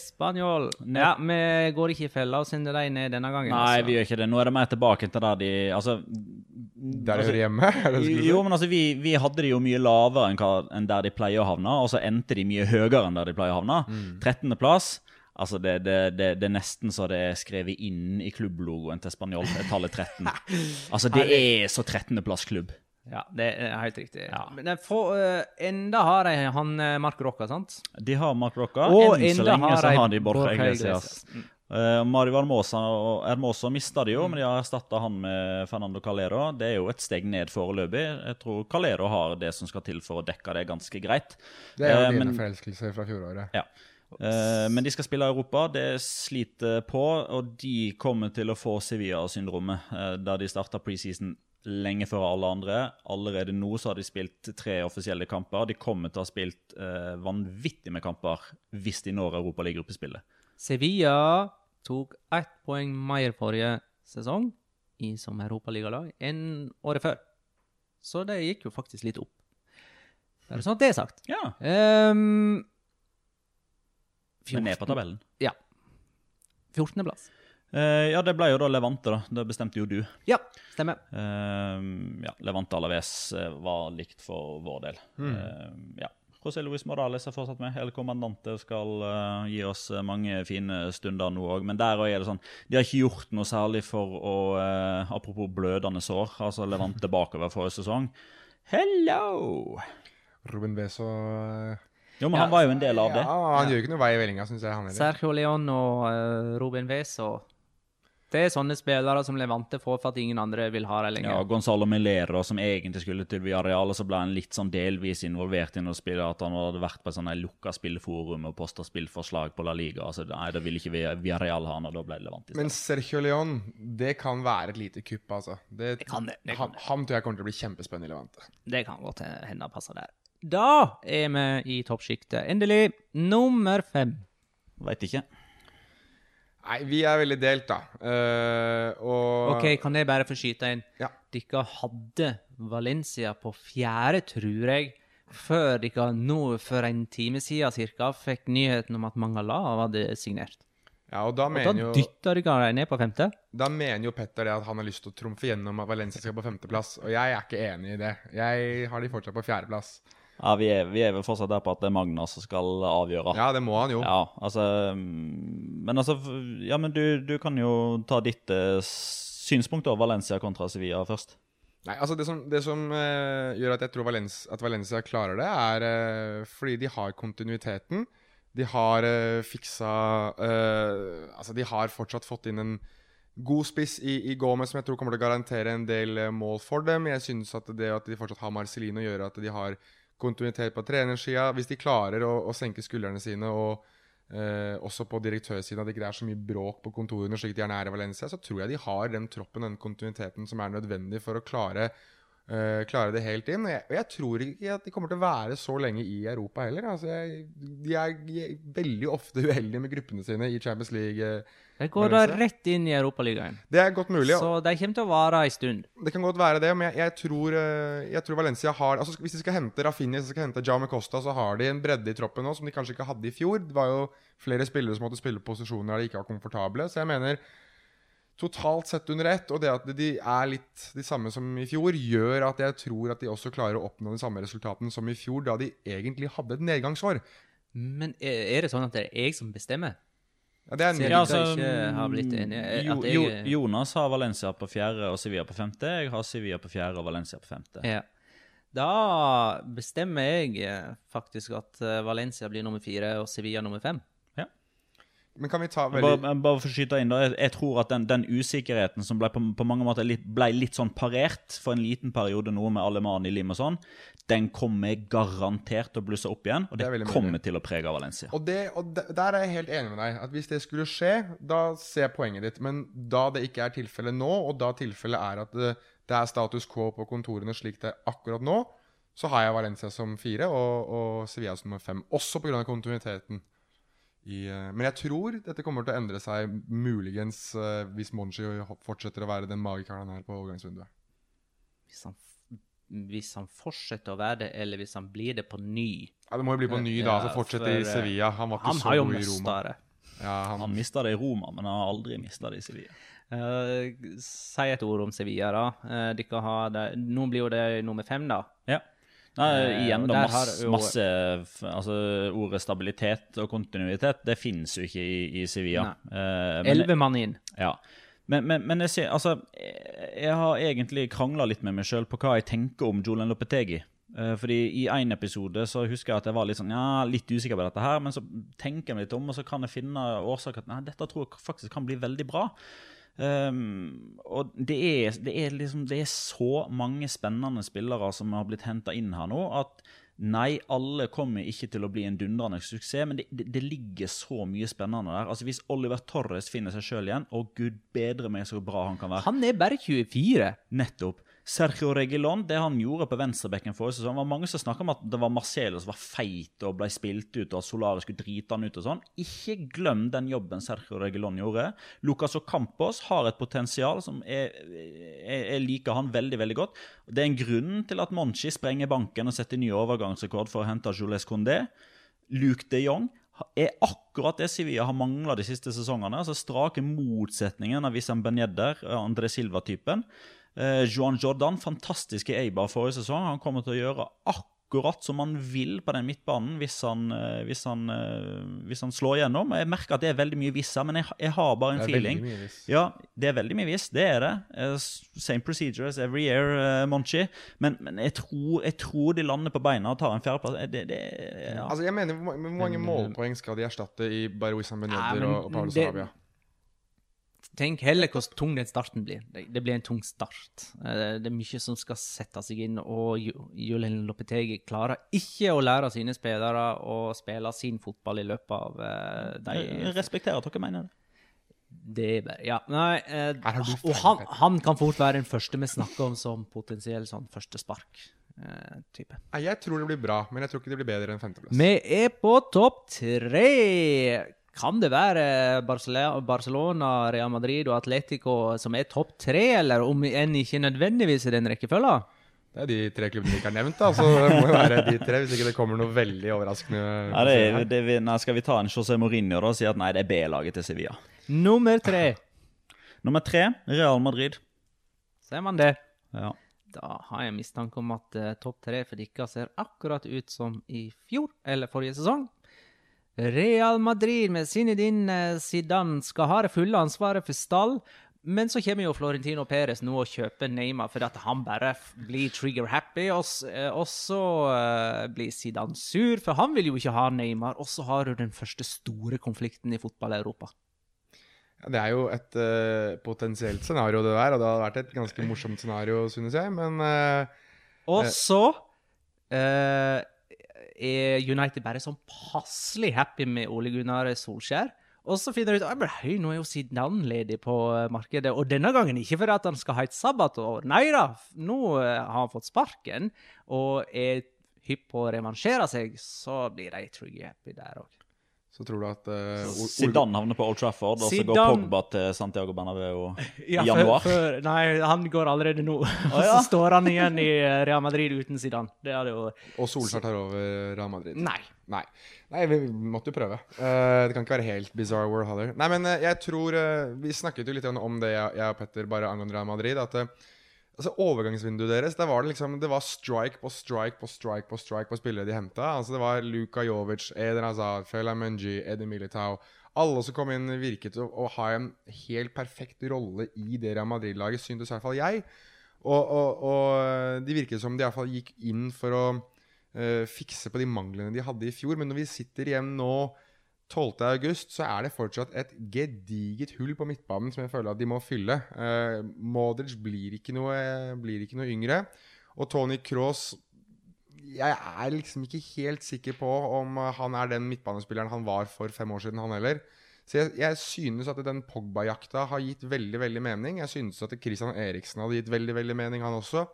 Spanjol. Ja, vi går ikke i fella og sender dem ned denne gangen. Nei, altså. vi gjør ikke det. Nå er det mer tilbake til der de Altså, Der de hører hjemme? Jo, men altså, vi, vi hadde de jo mye lavere enn, der de pleier å havne, og så endte de mye høyere enn der de pleier å havne. Mm. 13. plass. Altså, det, det, det, det er nesten så det er skrevet inn i klubblogoen til Spanjol, tallet 13. Altså, det er så 13.-plassklubb. Ja, det er helt riktig. Men for, får, eh, enda har de han uh, Mark Rocca, sant? De har Mark Rocca. Og Enn så lenge har så de har de Borja Iglesias. Mm. Eh, Mario Hermosa og Hermosa mista de jo, men de har erstatta han med Fernando Calero. Det er jo et steg ned foreløpig. Jeg tror Calero har det som skal til for å dekke det ganske greit. Det er jo uh, dine forelskelser fra fjoråret. Ja. Uh, men de skal spille i Europa. Det sliter på, og de kommer til å få Sevilla-syndromet, uh, da de starta preseason lenge før alle andre. Allerede nå så har de spilt tre offisielle kamper. De kommer til å ha spilt eh, vanvittig med kamper hvis de når Europaliga-gruppespillet. Sevilla tok ett poeng mer forrige sesong i som europaligalag enn året før. Så det gikk jo faktisk litt opp. Bare sånn at det er sagt. Ja, Um, men ned på tabellen. Ja. 14.-plass. Eh, ja, det ble jo da Levante, da. Det bestemte jo du. Ja, stemmer. Uh, ja, Levante Alaves eh, var likt for vår del. Eh, ja. José Luis Morales er fortsatt med. El Comandante skal gi oss mange fine stunder nå òg. Men der òg er det sånn De har ikke gjort noe særlig for å Apropos blødende sår. Altså Levante bakover forrige sesong. Hello! Ruben Beso Jo, men han var jo en del av det. Ja, han gjør ikke noe vei i vellinga, syns jeg. han heller. Sergio Leon og uh, Ruben Veso. Det er sånne spillere som Levante får for at ingen andre vil ha dem Ja. Gonzalo Melero, som egentlig skulle til Villarreal, og så ble han litt sånn delvis involvert i noe spill, at han hadde vært på et sånn lukka spillforum og posta spillforslag på La Liga. Altså, nei, da ville ikke Vi- Villarreal ha han, og da ble det Levant i stedet. Men Sergio León, det kan være et lite kupp, altså. Det, Det kan det, det kan han, han tror jeg kommer til å bli kjempespennende i Levante. Det kan godt hende passer der. Da er vi i toppsjiktet. Endelig nummer fem. Veit ikke. Nei, vi er veldig delt, da. Uh, og OK, kan jeg bare få skyte inn? Ja. Dere hadde Valencia på fjerde, tror jeg, før dere nå for en time siden cirka fikk nyheten om at Mangala hadde signert. Ja, og da Og da mener dytta dere ned på femte? Da mener jo Petter det at han har lyst til å trumfe gjennom at Valencia skal på femteplass, og jeg er ikke enig i det. Jeg har de fortsatt på fjerdeplass. Ja, vi er, vi er vel fortsatt der på at det er Magna som skal avgjøre. Ja, det må han jo. Ja, altså Men altså Ja, men du, du kan jo ta ditt eh, synspunkt over Valencia kontra Sevilla først. Nei, altså Det som, det som eh, gjør at jeg tror Valencia, at Valencia klarer det, er eh, fordi de har kontinuiteten. De har uh, fiksa eh, Altså, de har fortsatt fått inn en god spiss i, i Gomez som jeg tror kommer til å garantere en del eh, mål for dem. Jeg synes at det at de fortsatt har Marcelino, gjør at de har kontinuitet på trenersida. Hvis de klarer å, å senke skuldrene sine og eh, også på direktørsiden at det ikke er så mye bråk på kontorene, slik de er i Valencia, så tror jeg de har den troppen, den kontinuiteten som er nødvendig for å klare eh, klare det helt inn. Og jeg, og jeg, tror ikke at de kommer til å være så lenge i Europa heller. Altså, jeg, de, er, veldig ofte uheldige med gruppene sine i Champions League. Uh, de går da rett inn i Europaligaen. Det er godt mulig. Ja. Så de kommer til å vare en stund. Det kan godt være det, men jeg, jeg tror, uh, jeg tror Valencia har altså Hvis de skal hente Rafinha hvis de skal hente Jaume Costa, så har de en bredde i troppen nå som de kanskje ikke hadde i fjor. Det var jo flere spillere som måtte spille posisjoner der de ikke var komfortable. Så jeg mener totalt sett under ett, og det at de er litt de samme som i fjor, gjør at jeg tror at de også klarer å oppnå de samme resultatene som i fjor, da de egentlig hadde et nedgangsår. Men er det sånn at det er jeg som bestemmer? Ja, det er en ja, altså, har blitt enig, jo, jo, Jonas har Valencia på fjerde og Sevilla på femte. Jeg har Sevilla på fjerde og Valencia på femte. Ja. Da bestemmer jeg eh, faktisk at eh, Valencia blir nummer fire og Sevilla nummer fem. Men kan vi ta veldig... Bare, bare for å skyte inn da, jeg, jeg tror at den, den, usikkerheten som ble på, på mange måter litt, ble litt sånn parert for en liten periode nå med Aleman i Lim og sånn, den kommer garantert til å blusse opp igjen. Og det, det kommer til å prege Valencia. Og, det, og Der er jeg helt enig med deg. at Hvis det skulle skje, da ser jeg poenget ditt. Men da det ikke er tilfellet nå, og da tilfellet er at det, det, er status quo på kontorene slik det er akkurat nå, så har jeg Valencia som fire og, og Sevilla som nummer fem. Også pga. kontinuiteten. I, uh, men jeg tror dette kommer til å endre seg muligens uh, hvis Monshi fortsetter å være den magikeren han er på overgangsvinduet. Hvis han, hvis han, fortsetter å være det, eller hvis han blir det på ny Ja, Det må jo bli på ny, da. så fortsette i Sevilla. Han var ikke han så god i Roma. Det. Ja, han han mista det i Roma, men han har aldri mista det i Sevilla. Uh, si et ord om Sevilla, da. Uh, har det. Nå blir jo det nummer fem, da. Ja. Nei, eh, igjen da, masse, masse altså, Ordet stabilitet og kontinuitet det finnes jo ikke i, i Sevilla. Eh, Elleve mann inn. Ja. Men, men, men jeg, ser, altså, jeg har egentlig krangla litt med meg sjøl på hva jeg tenker om Julian Lopetegi. Eh, fordi I en episode så husker jeg at jeg var litt sånn, ja, litt usikker på dette, her, men så tenker jeg meg litt om, og så kan jeg finne årsaker til at dette tror jeg faktisk kan bli veldig bra. Um, og det er, det, er liksom, det er, så mange spennende spillere som har blitt henta inn her nå, at nei, alle kommer ikke til å bli en dundrende suksess, men det, det, ligger så mye spennende der. Altså Hvis Oliver Torres finner seg sjøl igjen, og gud bedre meg så bra han kan være Han er bare 24. Nettopp. Sergio Regilon, det han gjorde på venstrebekken forrige sesong, var mange som snakka om at det var Marcelo som var feit og ble spilt ut, og at Solari skulle drite han ut og sånn. Ikke glem den jobben Sergio Regilon gjorde. Lucas Ocampos har et potensial som jeg, liker han veldig veldig godt. Det er en grunn til at Monchi sprenger banken og setter ny overgangsrekord for å hente Jules Condé. Luke de Jong er akkurat det Sevilla har mangla de siste sesongene. altså Strake motsetningen av Wissam Benjedder André Silva-typen. Eh, Juan Jordan, fantastisk i Eibar forrige sesong. Han kommer til å gjøre akkurat som han vil på den midtbanen hvis han, eh, hvis han, eh, hvis han slår gjennom. Jeg merker at det er veldig mye vissa, men jeg, jeg har bare en feeling. Ja, Det er veldig mye viss, det er det. Same procedures every year, uh, Monchi. Men, men jeg, tror, jeg, tror, de lander på beina og tar en fjerdeplass. Det, det, ja. Altså, jeg mener, Hvor mange målpoeng skal de erstatte i bare Wissam Ben og, og Paulo Sarabia? Tenk heller hvor tung den starten blir. Det blir en tung start. Eh, det er mye som skal sette seg inn, og Julian Lopetegi klarer ikke å lære sine spillere å spille sin fotball i løpet av uh, de Jeg respekterer at dere mener det. Det er bare Ja, nei eh, Og han, han, kan fort være den første vi snakker om som potensiell sånn førstespark-type. Eh, jeg tror det blir bra, men jeg tror ikke det blir bedre enn femteplass. Vi er på topp tre. Kan det være Barcelona, Real Madrid og Atletico som er topp tre, eller om enn ikke nødvendigvis i den rekkefølga? Det er de tre klubbene vi ikke har nevnt, da. Så det må jo være de tre, hvis ikke det kommer noe veldig overraskende. Ja, det, det, det, nei, skal vi ta en José Mourinho da, og si at nei, det er B-laget til Sevilla? Nummer tre. Nummer tre, Real Madrid. Ser man det? Ja. Da har jeg mistanke om at uh, topp tre for dere ser akkurat ut som i fjor, eller forrige sesong. Real Madrid med Zinedine Zidane skal ha det fulle ansvaret for stall. Men så kommer jo Florentino Perez nå og kjøper Neymar fordi at han bare blir trigger-happy. Og, eh, så uh, blir Zidane sur, for han vil jo ikke ha Neymar. Og så har du den første store konflikten i fotball-Europa. Ja, det er jo et uh, potensielt scenario, det der. Og det hadde vært et ganske morsomt scenario, synes jeg. Men uh, Og så eh, er United bare sånn passelig happy med Ole Gunnar Solskjær. Og så finner de ut at høy, nå er jo Zidane ledig på eh, markedet. Og denne gangen ikke fordi han skal ha et sabbatår. Nei da, nå eh, har han fått sparken og er hypp på å revansjere seg. Så blir de trygge happy der òg. Så tror du at uh, Zidane havner på Old Trafford, og så går Pogba til Santiago Bernabeu i Ja, januar. for, før- nei, han går allerede nå. ja. så står han igjen i eh, Real Madrid uten Zidane. Det hadde jo Og Solskjær tar over Real Madrid? Nei. Nei. Nei, vi måtte jo prøve. Uh, det kan ikke være helt bizarre world heller. Nei, men uh, jeg tror Vi snakket jo litt om det, jeg, jeg og Petter, bare angående Real Madrid. At altså overgangsvinduet deres, der var det liksom Det var strike på strike på strike på strike på spillere de henta. Altså, det var Luka Jovic, Eden Hazard, Fela Munji, Eddie Militao. Alle som kom inn, virket å, å ha en helt perfekt rolle i det Real Madrid-laget, syntes i hvert fall jeg. Og, og, og de virket som de i hvert fall gikk inn for å uh, fikse på de manglene de hadde i fjor. Men når vi sitter igjen nå 12. august, så er det fortsatt et gediget hull på midtbanen som jeg føler at de må fylle. Eh, Modric blir ikke, noe, blir ikke noe yngre. Og Tony Cross Jeg er liksom ikke helt sikker på om han er den midtbanespilleren han var for fem år siden, han heller. Så jeg, jeg synes at den Pogba-jakta har gitt veldig veldig mening. Jeg synes at Christian Eriksen hadde gitt veldig veldig mening, han også.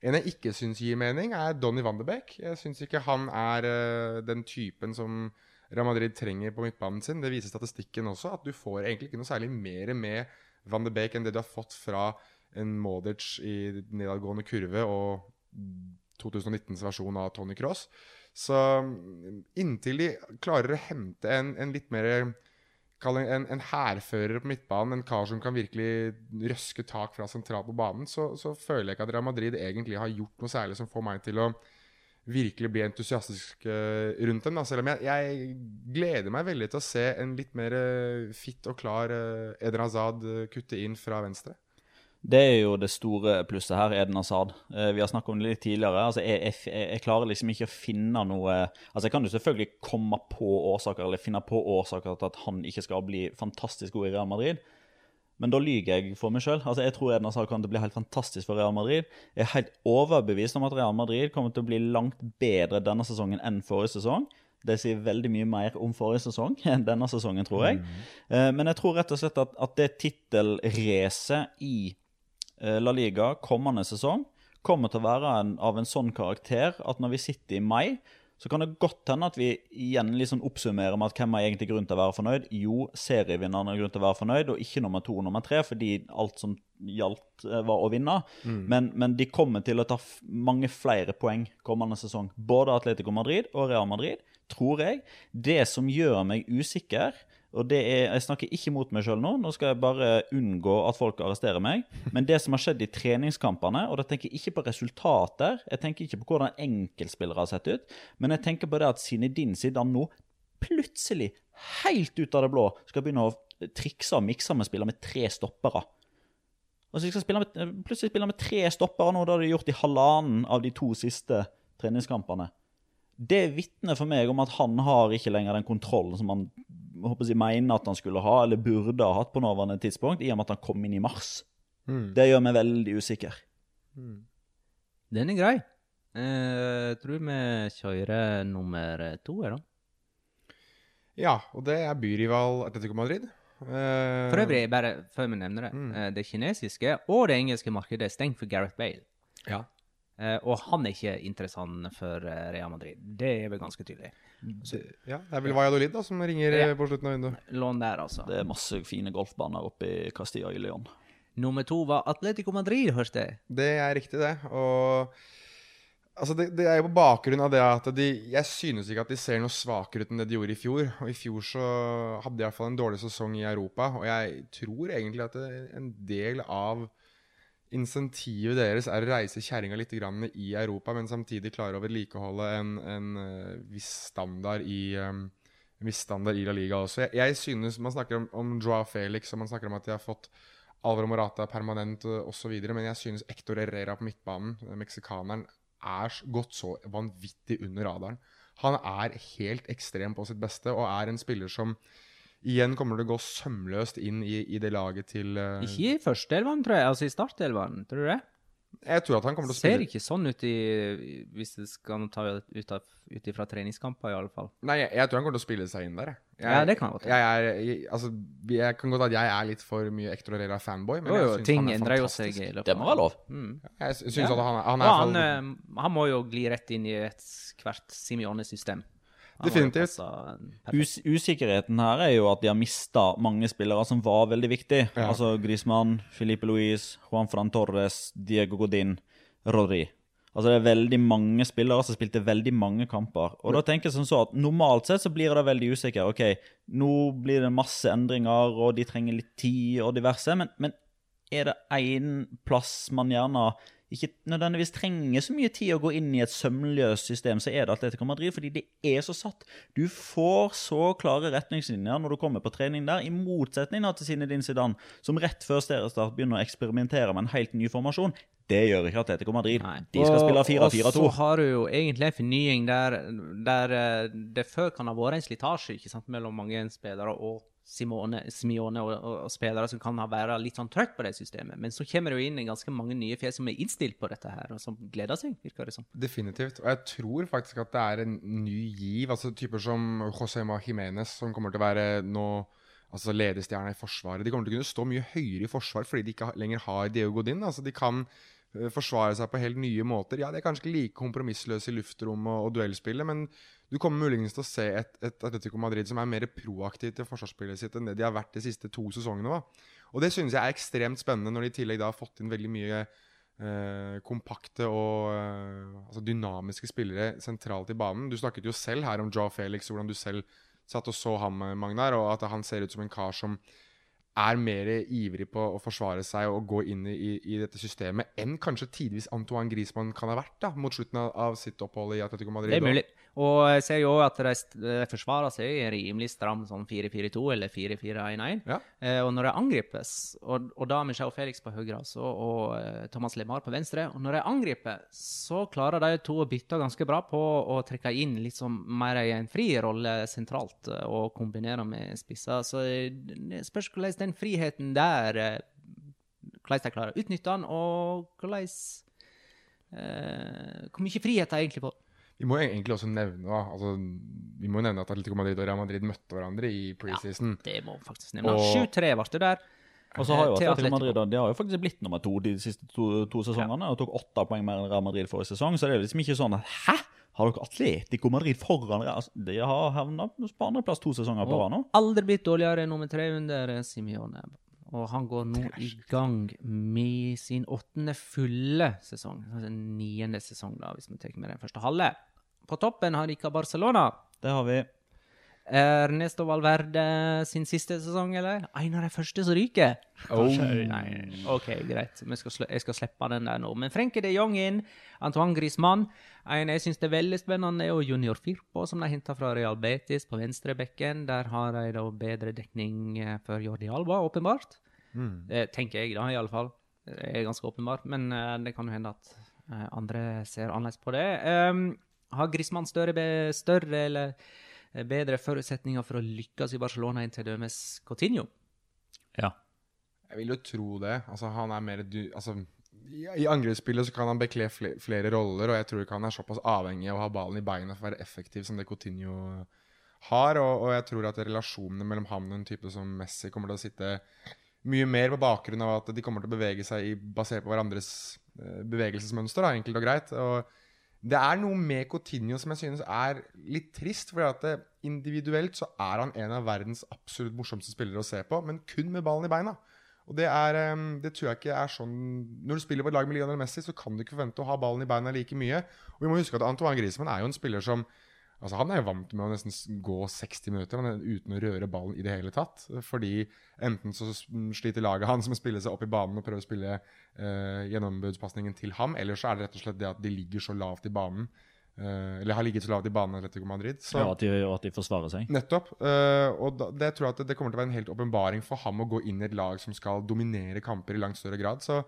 En jeg ikke syns gir mening, er Donny van de Beek. Jeg syns ikke han er uh, den typen som Real Madrid trenger på midtbanen sin. Det viser statistikken også, at du får egentlig ikke noe særlig mer med van de Beek enn det du har fått fra en Modic i nedadgående kurve og 2019s versjon av Tony Cross. Så mm, inntil de klarer å hente en, en litt mer en, en hærfører på midtbanen, en kar som kan virkelig røske tak fra sentralt på banen, så, så føler jeg ikke at Real Madrid egentlig har gjort noe særlig som får meg til å virkelig bli entusiastisk eh, rundt dem. Da. Selv om jeg, jeg gleder meg veldig til å se en litt mer fitt fit og klar uh, Eden Hazard eh, kutte inn fra venstre. Det er jo det store plusset her, Eden Asaad. Eh, vi har snakket om det litt tidligere. Altså, jeg, jeg, jeg klarer liksom ikke å finne noe Altså, Jeg kan jo selvfølgelig komme på årsaker, eller finne på årsaker til at han ikke skal bli fantastisk god i Real Madrid. Men da lyver jeg for meg sjøl. Altså, jeg tror Edna Hazard kommer til å bli helt fantastisk for Real Madrid. Jeg er helt overbevist om at Real Madrid kommer til å bli langt bedre denne sesongen enn forrige sesong. Det sier veldig mye mer om forrige sesong enn denne sesongen, tror jeg. Mm. Men jeg tror rett og slett at, at det tittelracet i eh, La Liga kommende sesong kommer til å være en, av en sånn karakter at når vi sitter i mai, så kan det godt hende at vi igjen liksom oppsummerer med at hvem har egentlig grunn til å være fornøyd. Jo, serievinneren har grunn til å være fornøyd, og ikke nummer to og nummer tre, fordi alt som gjaldt, eh, var å vinne. Men, men de kommer til å ta mange flere poeng kommende sesong. Både Atletico Madrid og Real Madrid, tror jeg. Det som gjør meg usikker, og det er, Jeg snakker ikke mot meg sjøl nå, nå skal jeg bare unngå at folk arresterer meg. Men det som har skjedd i treningskampene, og da tenker jeg ikke på resultater, jeg tenker ikke på hvordan enkeltspillere har sett ut, men jeg tenker på det at Sinedin Sidan nå plutselig, helt ut av det blå, skal begynne å trikse og mikse med spillere med tre stoppere. Og så skal spille med, plutselig spille med tre stoppere nå, det har de gjort i halvannen av de to siste treningskampene. Det vitner for meg om at han har ikke lenger den kontrollen som han håper jeg, mener at han skulle ha, eller burde ha hatt på nåværende tidspunkt, i og med at han kom inn i mars. Det gjør meg veldig usikker. Den er grei. Eh, tror vi kjører nummer to, er da. Ja, og det er byrival Atletico Madrid. Eh, For øvrig, bare før vi nevner det, Mm. eh, det kinesiske og det engelske markedet er stengt for Gareth Bale. Ja. Eh, og han er ikke interessant for eh, Real Madrid. Det er vel ganske tydelig. Så, ja, det er vel Valladolid da, som ringer Ja. eh, på slutten av vinduet. Lån der, altså. Det er masse fine golfbaner oppe i Castilla y León. Nummer to var Atletico Madrid, hørte jeg. Det er riktig, det. Og altså det, det er jo på bakgrunn av det at de Jeg synes ikke at de ser noe svakere ut enn det de gjorde i fjor. Og i fjor så hadde de iallfall en dårlig sesong i Europa. Og jeg tror egentlig at det, en del av insentivet deres er å reise kjerringa litt i Europa, men samtidig klare å vedlikeholde en, en eh, viss standard i um, en viss standard i La Liga også. Jeg, jeg synes Man snakker om, om Joao Felix, og man snakker om at de har fått Alvaro Morata permanent osv., men jeg synes Hector Herrera på midtbanen, eh, meksikaneren, er gått så vanvittig under radaren. Han er helt ekstrem på sitt beste, og er en spiller som igjen kommer til å gå sømløst inn i, i det laget til uh, Ikke i førsteelveren, tror jeg. Altså i startelveren, tror du det? Jeg tror at han kommer til å spille Ser ikke sånn ut i Hvis det skal ta ut av- ut ifra treningskamper, i alle fall. Nei, jeg, jeg tror han kommer til å spille seg inn der. jeg. Jeg, Ja, det kan godt jeg, er, jeg, altså, jeg kan godt at jeg er litt for mye Ector Herrera-fanboy, men Jo, jeg jo, syns han er endrer jo seg fantastisk. Det må være lov. Mm. Jeg syns Ja. at han, han er ja, han, fall- eh, han må jo gli rett inn i ethvert Simione-system. Definitivt. Us usikkerheten her er jo at de har mista mange spillere som var veldig viktige. Ja. Altså Griezmann, Filipe Luis, Juan Fran Torres, Diego Godin, Rodri. Altså Det er veldig mange spillere som spilte veldig mange kamper. Og da tenker jeg sånn så at Normalt sett så blir det veldig usikker. Ok, Nå blir det masse endringer, og de trenger litt tid og diverse. Men, men er det én plass man gjerne ikke nødvendigvis trenger så mye tid å gå inn i et sømløst system, så er det Atletico Madrid, fordi det er så satt. Du får så klare retningslinjer når du kommer på trening der, i motsetning til Zinedine Zidane, som rett før seriestart begynner å eksperimentere med en helt ny formasjon. Det gjør ikke Atletico Madrid. Nei. De skal Og- spille 4-4-2. Og så har du jo egentlig en fornying der, der eh, det før kan ha vært en slitasje mellom mange spillere og Simone, Simione og, og, og spillere som kan være litt sånn trøtt på det systemet. Men så kommer det jo inn ganske mange nye fjes som er innstilt på dette her, og som gleder seg, virker det som. Definitivt. Og jeg tror faktisk at det er en ny giv. altså Typer som Josema Jimenez, som kommer til å være nå altså ledestjerna i Forsvaret. De kommer til å kunne stå mye høyere i forsvar fordi de ikke lenger har Diego Godin. altså De kan forsvare seg på helt nye måter. Ja, De er kanskje ikke like kompromissløse i luftrom og, og duellspillet, men du kommer muligens til å se et, et Atletico Madrid som er mer proaktivt i forsvarsspillet sitt enn det de har vært de siste to sesongene. da. Og det synes jeg er ekstremt spennende, når de i tillegg da har fått inn veldig mye eh, kompakte og eh, altså dynamiske spillere sentralt i banen. Du snakket jo selv her om Joe Felix, hvordan du selv satt og så ham, eh, Magnar, og at han ser ut som en kar som er mer ivrig på å forsvare seg og gå inn i, i, dette systemet enn kanskje tidvis Antoine Griezmann kan ha vært da, mot slutten av, av sitt opphold i Atletico Madrid. Det er mulig. Og jeg ser jo at de forsvarer seg i en rimelig stram sånn 4-4-2 eller 4-4-1-1. Ja. Eh, og når de angripes, og, og da Joe Felix på høyre altså, og eh, Thomas Lemar på venstre Og når de angriper, så klarer de to å bytte ganske bra på å trekke inn litt sånn mer i en fri rolle sentralt eh, og kombinere med spisser. Så eh, det spørs hvordan den friheten der Hvordan de klarer å utnytte den, og hvordan eh, Hvor mye frihet de egentlig får. Vi må egentlig også nevne altså, vi må nevne at Atletico Madrid og Real Madrid møtte hverandre i preseason. Ja, Det må vi faktisk nevne. Og- 7-3 ble det der. Og så har jo Atletico Atletico. Madrid de har jo faktisk blitt nummer to de siste to, to sesongene, og tok åtte poeng mer enn Real Madrid forrige sesong. Så det er liksom ikke sånn at Hæ? Har dere Atletico Madrid foran Real? Altså, De har havna på andreplass to sesonger på rad nå. Aldri blitt dårligere enn nummer tre under eh, Simione. Og han går nå i gang med sin åttende fulle sesong. Altså niende sesong, da, hvis vi tar med den første halve. På toppen har Ica Barcelona. Det har vi. Ernesto Valverde sin siste sesong, eller? En av de første som ryker. Oh. Nei. OK, greit. Skal jeg skal slippe den der nå. Men Frenke de Jong inn. Antoine Griezmann. En jeg syns er veldig spennende, er Junior Firpo, som de henta fra Real Betis på venstrebekken. Der har de da bedre dekning eh, for Jordi Alba, åpenbart. Det tenker jeg, da, i alle fall. Det er ganske åpenbart. Men eh, det kan jo hende at eh, andre ser annerledes på det. Um, har Griezmann større, større eller eh, bedre forutsetninger for å lykkes i Barcelona enn til dømes Coutinho? Ja. Jeg vil jo tro det. Altså, han er mer du, altså, I i angrepsspillet så kan han bekle flere roller, og jeg tror ikke han er såpass avhengig av å ha ballen i beina for å være effektiv som det Coutinho har. Og, og jeg tror at relasjonene mellom ham og en type som Messi kommer til å sitte mye mer på bakgrunn av at de kommer til å bevege seg i, basert på hverandres eh, bevegelsesmønster, da, enkelt og greit. Og det er noe med Coutinho som jeg synes er litt trist. For at det, individuelt så er han en av verdens absolutt morsomste spillere å se på, men kun med ballen i beina. Og det, er, eh, det tror jeg ikke er sånn Når du spiller på et lag med Lionel Messi, så kan du ikke forvente å ha ballen i beina like mye. Og vi må huske at Antoine Griezmann er jo en spiller som Altså Han er jo vant med å nesten gå 60 minutter er uten å røre ballen i det hele tatt. Fordi enten så sliter laget hans med å spille seg opp i banen og prøve å spille eh, gjennombudspasningen til ham, eller så er det rett og slett det at de ligger så lavt i banen. eh, eller har ligget så lavt i banen Atletico Madrid. Så, Ja, at de, og at de forsvarer seg. Nettopp. eh, og da, det tror jeg at det, det kommer til å være en helt åpenbaring for ham å gå inn i et lag som skal dominere kamper i langt større grad. Så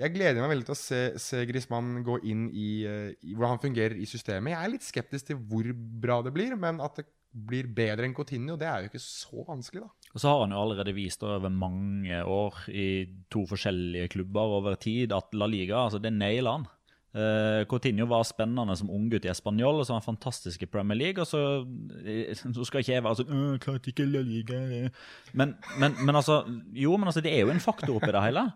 jeg gleder meg veldig til å se, se Griezmann gå inn i, eh, i hvordan han fungerer i systemet. Jeg er litt skeptisk til hvor bra det blir, men at det blir bedre enn Coutinho, det er jo ikke så vanskelig, da. Og så har han jo allerede vist over mange år i to forskjellige klubber over tid at La Liga, altså det nailer han. Uh, Coutinho var spennende som unggutt i Español, og så var han fantastisk i Premier League. Og så, eh, så skal ikke jeg være sånn Klarte ikke La Liga men, men, men, altså Jo, men altså, det er jo en faktor oppi det hele.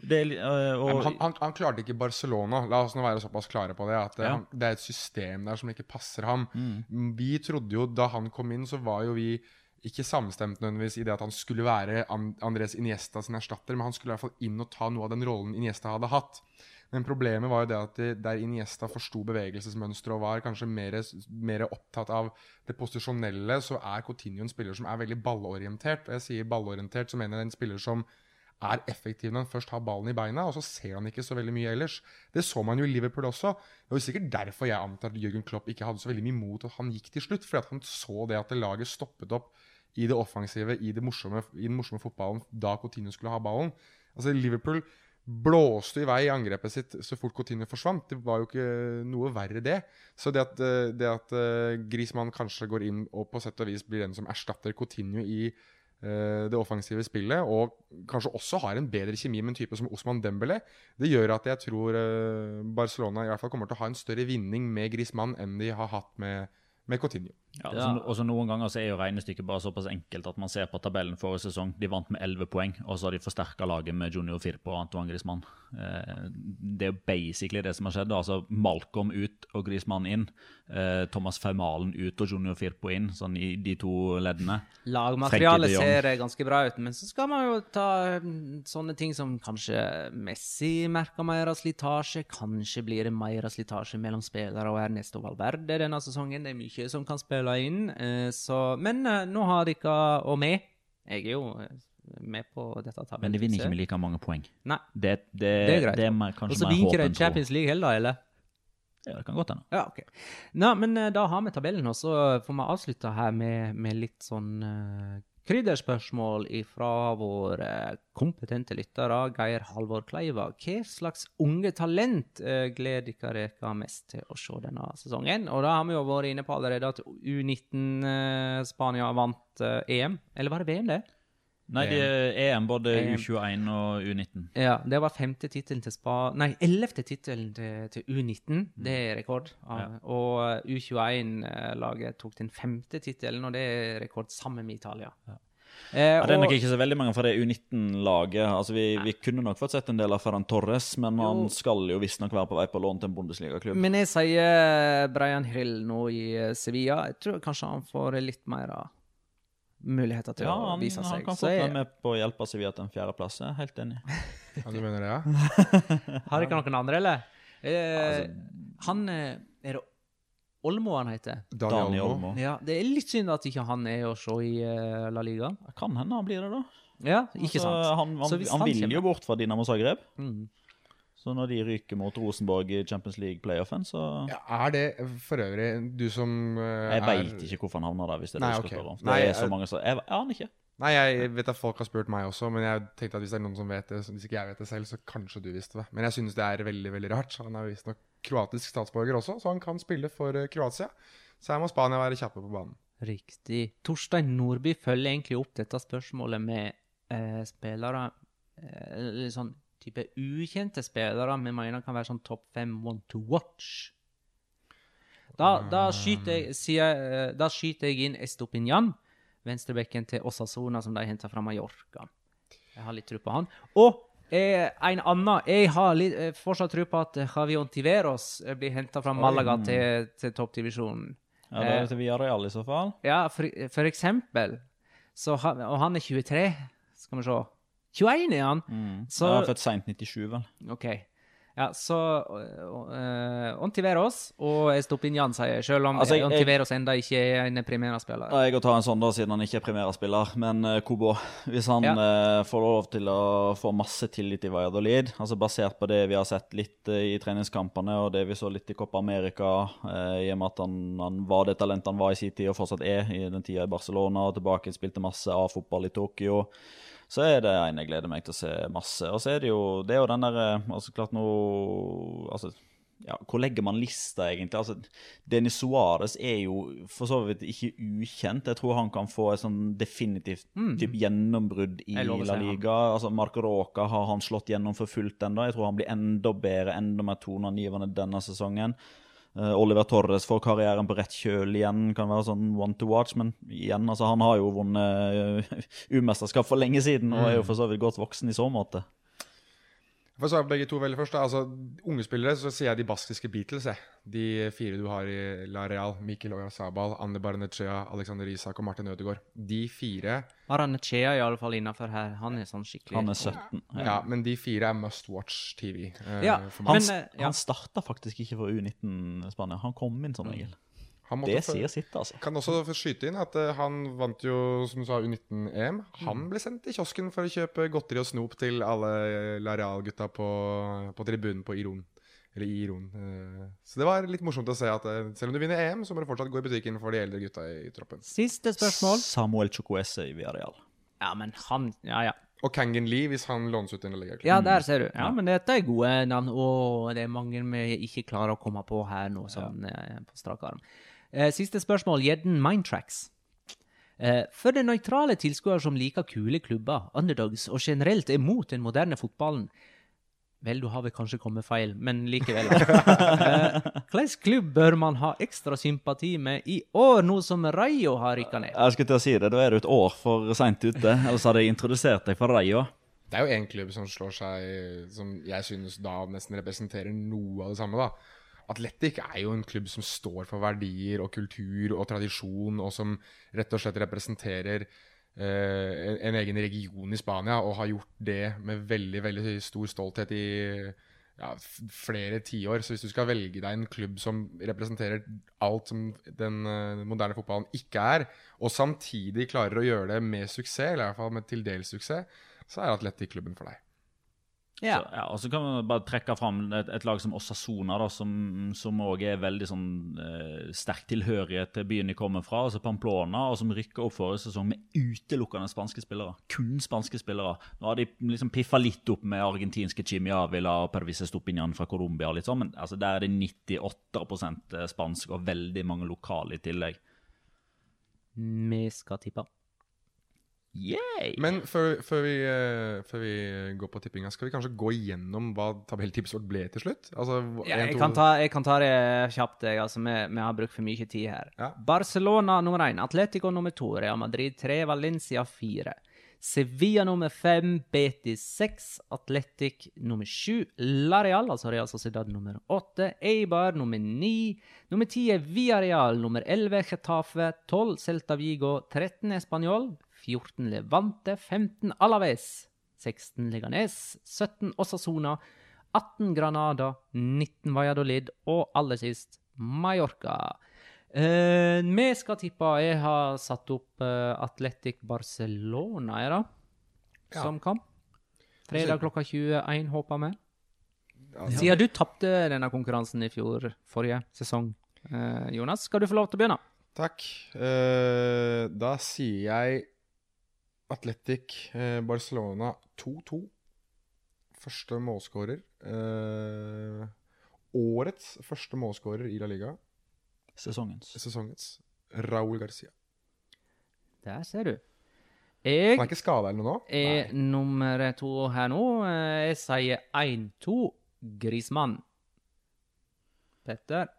Det, uh, og, han, han, han, klarte ikke Barcelona. La oss nå være såpass klare på det. At ja. han, det er et system der som ikke passer ham. Mm. Vi trodde jo Da han kom inn, så var jo vi ikke samstemt nødvendigvis i det at han skulle være Andres Iniesta sin erstatter, men han skulle i hvert fall inn og ta noe av den rollen Iniesta hadde hatt. Men problemet var jo det at der Iniesta forsto bevegelsesmønsteret og var kanskje mer, mer, opptatt av det posisjonelle, så er Coutinho en spiller som er veldig ballorientert. Og jeg sier ballorientert, så mener jeg en spiller som er effektiv når han først har ballen i beina, og så ser han ikke så veldig mye ellers. Det så man jo i Liverpool også. Det var sikkert derfor jeg antar at Jørgen Klopp ikke hadde så veldig mye mot at han gikk til slutt, fordi han så det at laget stoppet opp i det offensive, i, det morsomme, i den morsomme fotballen da Coutinho skulle ha ballen. Altså Liverpool blåste i vei i angrepet sitt så fort Coutinho forsvant. Det var jo ikke noe verre, det. Så det at, eh, det at uh, Griezmann kanskje går inn og på sett og vis blir den som erstatter Coutinho i det offensive spillet, og kanskje også har en bedre kjemi med en type som Osman Dembele. det gjør at jeg tror uh, Barcelona i hvert fall kommer til å ha en større vinning med Griezmann enn de har hatt med med Coutinho. Ja, og så Noen ganger så er jo regnestykket bare såpass enkelt at man ser på tabellen forrige sesong. De vant med 11 poeng, og så har de forsterka laget med Junior Firpo og Antoine Griezmann. Eh, det er jo basically det som har skjedd. altså Malcolm ut og Griezmann inn. Eh, Thomas Fermalen ut og Junior Firpo inn, sånn i de to leddene. Lagmaterialet ser ganske bra ut, men så skal man jo ta sånne ting som kanskje Messi merker mer av slitasje. Kanskje blir det mer av slitasje mellom spillere og Ernesto Valverde denne sesongen. Det er mye som kan spille spille inn. Eh, så, men eh, nå har dere, og vi Jeg er jo eh, med på dette tabellen. Men de vinner ikke med like mange poeng. Nei. Det, det, det er greit. Det er kanskje og så vinner de Champions League heller, eller? Ja, det kan godt hende. Ja, okay. Nå, men da har vi tabellen, og så får vi avslutte her med, med litt sånn Krydderspørsmål fra våre kompetente lyttere, Geir Halvor Kleiva. Hva slags unge talent eh, gleder dere mest til å se denne sesongen? Og da har vi jo vært inne på allerede at U19 eh, Spania vant eh, EM. Eller var det VM, det? Nei, det er EM både U21 og U19. Ja, det var femte tittelen til Spa... Nei, ellevte tittelen til, til, U19. Det er rekord. Ja. Og U21-laget tok den femte tittelen, og det er rekord sammen med Italia. Ja. Eh, ja, det er nok ikke så veldig mange fra det U19-laget. Altså, vi, vi, kunne nok fått sett en del av Ferran Torres, men jo. han skal jo visstnok være på vei på lån til en Bundesliga-klubb. Men jeg sier Brian Hill nå i Sevilla. Jeg tror kanskje han får litt mer av muligheter til ja, å vise seg. Ja, han kan få være med på å hjelpe Sevilla til en fjerdeplass. Jeg er helt enig. ja, du mener det, ja? Har ikke noen andre, eller? Eh, altså, han eh, Er det Olmo han heter? Daniel, Daniel Olmo. Ja, Det er litt synd at ikke han er å se i uh, La Liga. Kan hende han blir det, da. Ja, ikke altså, sant. Han, han, han vil jo bort fra Dinamo Zagreb. Mm. Så når de ryker mot Rosenborg i Champions League-playoffen, så ja, Er det for øvrig du som uh, Jeg er... ikke hvorfor han havner der, hvis det er det du skal spørre om. Det Nei, er så mange som Jeg aner ikke. Nei, jeg vet at folk har spurt meg også, men jeg tenkte at hvis det er noen som vet det, hvis ikke jeg vet det selv, så kanskje du visste det. Men jeg synes det er veldig veldig rart. Han er visstnok kroatisk statsborger også, så han kan spille for uh, Kroatia. Så her må Spania være kjappe på banen. Riktig. Torstein Nordby følger egentlig opp dette spørsmålet med eh, spillere eh, sånn type ukjente spillere vi mener kan være sånn topp fem one to watch. Da, da, skyter jeg, sier, eh, da, skyter jeg, inn Estopinian, venstrebekken til Osasona, som de henta fra Mallorca. Jeg har litt tro på han. Og eh, en annen Jeg har litt, eh, fortsatt tro på at Javion Ontiveros eh, blir henta fra Malaga til, til toppdivisjonen. Ja, det er til Villarreal i så fall. Ja, for, for eksempel. Så, og han er 23. Skal vi se. 21 er han. Mm. Så, er født seint 97, vel. OK. Ja, så uh, Ontiveros og Estopinian, sier jeg, selv om altså, jeg, Ontiveros enda ikke er en premierespiller. Jeg går ta en sånn, da, siden han ikke er premierespiller. Men uh, Kobo, hvis han ja. uh, får lov til å få masse tillit i Valladolid, altså basert på det vi har sett litt i treningskampene, og det vi så litt i Copa America, i og med at han, han, var det talentet han var i sin tid, og fortsatt er i den tida i Barcelona, og tilbake spilte masse A-fotball i Tokyo så er det en jeg gleder meg til å se masse. Og så er det jo det er jo den der eh, altså klart nå, altså ja, Hvor legger man lista, egentlig? Altså, Denis Suárez er jo for så vidt ikke ukjent. Jeg tror han kan få et sånn definitivt typ, gjennombrudd i La. Liga. Altså, Marco Roca har han slått gjennom for fullt ennå. Jeg tror han blir enda bedre, enda mer toneangivende denne sesongen. Eh, Oliver Torres får karrieren på rett kjøl igjen, kan være sånn one to watch. Men igjen, altså, han har jo vunnet umesterskap U-mesterskap for lenge siden og er jo for så vidt godt voksen i så måte. For svare på begge to veldig først da. Altså, unge spillere, så sier jeg de baskiske Beatles, jeg. De fire du har i La Real. Mikkel Oyarzabal, Anne Barnechea, Alexander Isak og Martin Ødegaard. De fire Aranechea er iallfall innafor her. Han er sånn skikkelig Han er 17. Ja, men de fire er must watch TV. Uh, Ja, for Han, meg. Men, eh, ja. han starta faktisk ikke for U19 Spania. Han kom inn som regel. Han måtte Det få- sier sitt, altså. Kan også skyte inn at uh, han vant jo, som du sa, U19-EM. Han ble sendt i kiosken for å kjøpe godteri og snop til alle La Real-gutta på, på tribunen på Iron. Eller i Iron. Uh, Så det var litt morsomt å se at uh, selv om du vinner EM, så må du fortsatt gå i butikken for de eldre gutta i troppen. Siste spørsmål. Samuel Chocoese i Villarreal. Ja, men han Ja, ja. Og Kangen Lee, hvis han lånes ut til en. Ja, der ser du. Ja, men dette er gode navn. Og det er mange vi ikke klarer å komme på her nå, sånn ja. på strak arm. Eh, siste spørsmål. Gjedden Mindtracks. Eh, for den nøytrale tilskuer som liker kule klubber, underdogs og generelt er mot den moderne fotballen Vel, du har vel kanskje kommet feil, men likevel. eh, Hvilken klubb bør man ha ekstra sympati med i år, nå som Rayo har rykka ned? Jeg skulle til å si det, Da er du et år for seint ute. Ellers hadde jeg introdusert deg for Rayo. Det er jo én klubb som slår seg Som jeg synes da nesten representerer noe av det samme, da. Atletic er jo en klubb som står for verdier og kultur og tradisjon, og som rett og slett representerer eh, en, en egen region i Spania, og har gjort det med veldig, veldig stor stolthet i ja, flere tiår. Så hvis du skal velge deg en klubb som representerer alt som den eh, moderne fotballen ikke er, og samtidig klarer å gjøre det med suksess, eller i hvert fall med til dels suksess, så er Atletic klubben for deg. Ja. Så, ja, og så kan vi bare trekke fram et, et lag som Osasona, da, som som òg er veldig sånn eh, sterk tilhørighet til byen de kommer fra, altså Pamplona, og som rykker opp forrige sesong med utelukkende spanske spillere. Kun spanske spillere. Nå har de liksom piffa litt opp med argentinske Chimiavila og Pervice Stupinian fra Colombia, sånn, men altså, der er det 98 spansk og veldig mange lokale i tillegg. Vi skal tippe. Yay! Men før, før, vi, eh, før vi går på tippinga, skal vi kanskje gå igjennom hva tabelltipset vårt ble til slutt? Altså, Ja, jeg, kan ta, jeg kan ta det kjapt. Jeg, altså, vi, vi har brukt for mye tid her. Ja. Barcelona nummer én, Atletico nummer to, Real Madrid tre, Valencia fire. Sevilla nummer fem, Betis seks, Atletic nummer sju, Lareal, altså Real Sociedad nummer åtte, Eibar nummer ni, nummer ti er Villarreal, nummer elleve Getafe, tolv Celta Vigo, 13 Español, 14 Levante, 15 Alaves, 16 Leganes, 17 Osasona, 18 Granada, 19 Valladolid og aller sist Mallorca. Eh, vi skal tippe Jeg har satt opp eh, Atletic Barcelona jeg da, Ja. som kamp. Fredag klokka 21, håper vi. Siden du tapte denne konkurransen i fjor, forrige sesong, eh, Jonas, skal du få lov til å begynne. Takk. Eh, da sier jeg Atletic eh, Barcelona 2-2. Første målskårer. Eh, årets første målskårer i La Liga. Sesongens. Sesongens. Raúl Garcia. Der ser du. Han Jeg er ikke skada eller noe nå? er nummer to her nå. Eh, Jeg sier 1-2 Grismann. Petter.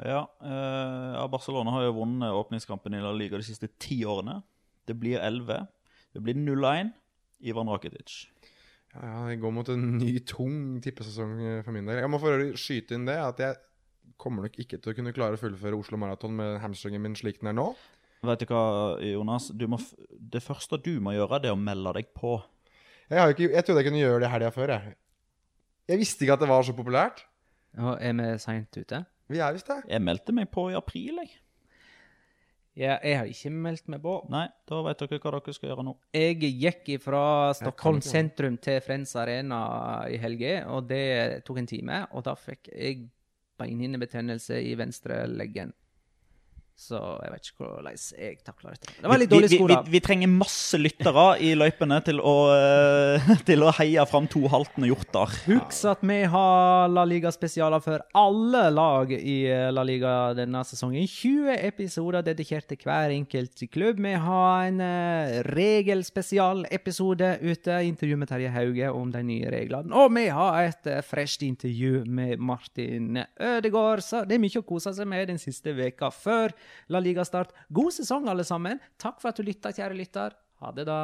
Ja, eh, Barcelona har jo vunnet åpningskampen i La Liga de siste ti årene. Det blir 11. Det blir 0-1. Ivan Rakitic. Ja, ja, jeg går mot en ny, tung tippesesong eh, for min del. Jeg må for øvrig skyte inn det at jeg kommer nok ikke til å kunne klare å fullføre Oslo Maraton med hamstringen min slik den er nå. Vet du hva, Jonas? Du må, f- det første du må gjøre, det er å melde deg på. Jeg, har ikke, jeg trodde jeg kunne gjøre det helga før, jeg. Jeg visste ikke at det var så populært. Og er vi seint ute? Vi er visst det. Jeg meldte meg på i april, jeg. Ja, jeg har ikke meldt meg på. Nei, da vet dere hva dere skal gjøre nå. Jeg gikk fra Stockholm sentrum til Friends Arena i helga, og det tok en time. Og da fikk jeg beinhinnebetennelse i venstre leggen. Så jeg vet ikke hvordan jeg takler dette. Det var litt dårlig skole. vi, vi, vi trenger masse lyttere i løypene til å, eh, til å heie fram to haltende hjorter. Husk at vi har La Liga-spesialer for alle lag i eh, La Liga denne sesongen. 20 episoder dedikert til hver enkelt klubb. Vi har en uh, regelspesialepisode ute. Intervju med Terje Hauge om de nye reglene. Og vi har et fresht intervju med Martin Ødegaard. Så det er mye å kose seg med den siste veka før La Liga-start. God sesong, alle sammen. Takk for at du lytta, kjære lytter. Ha det, da.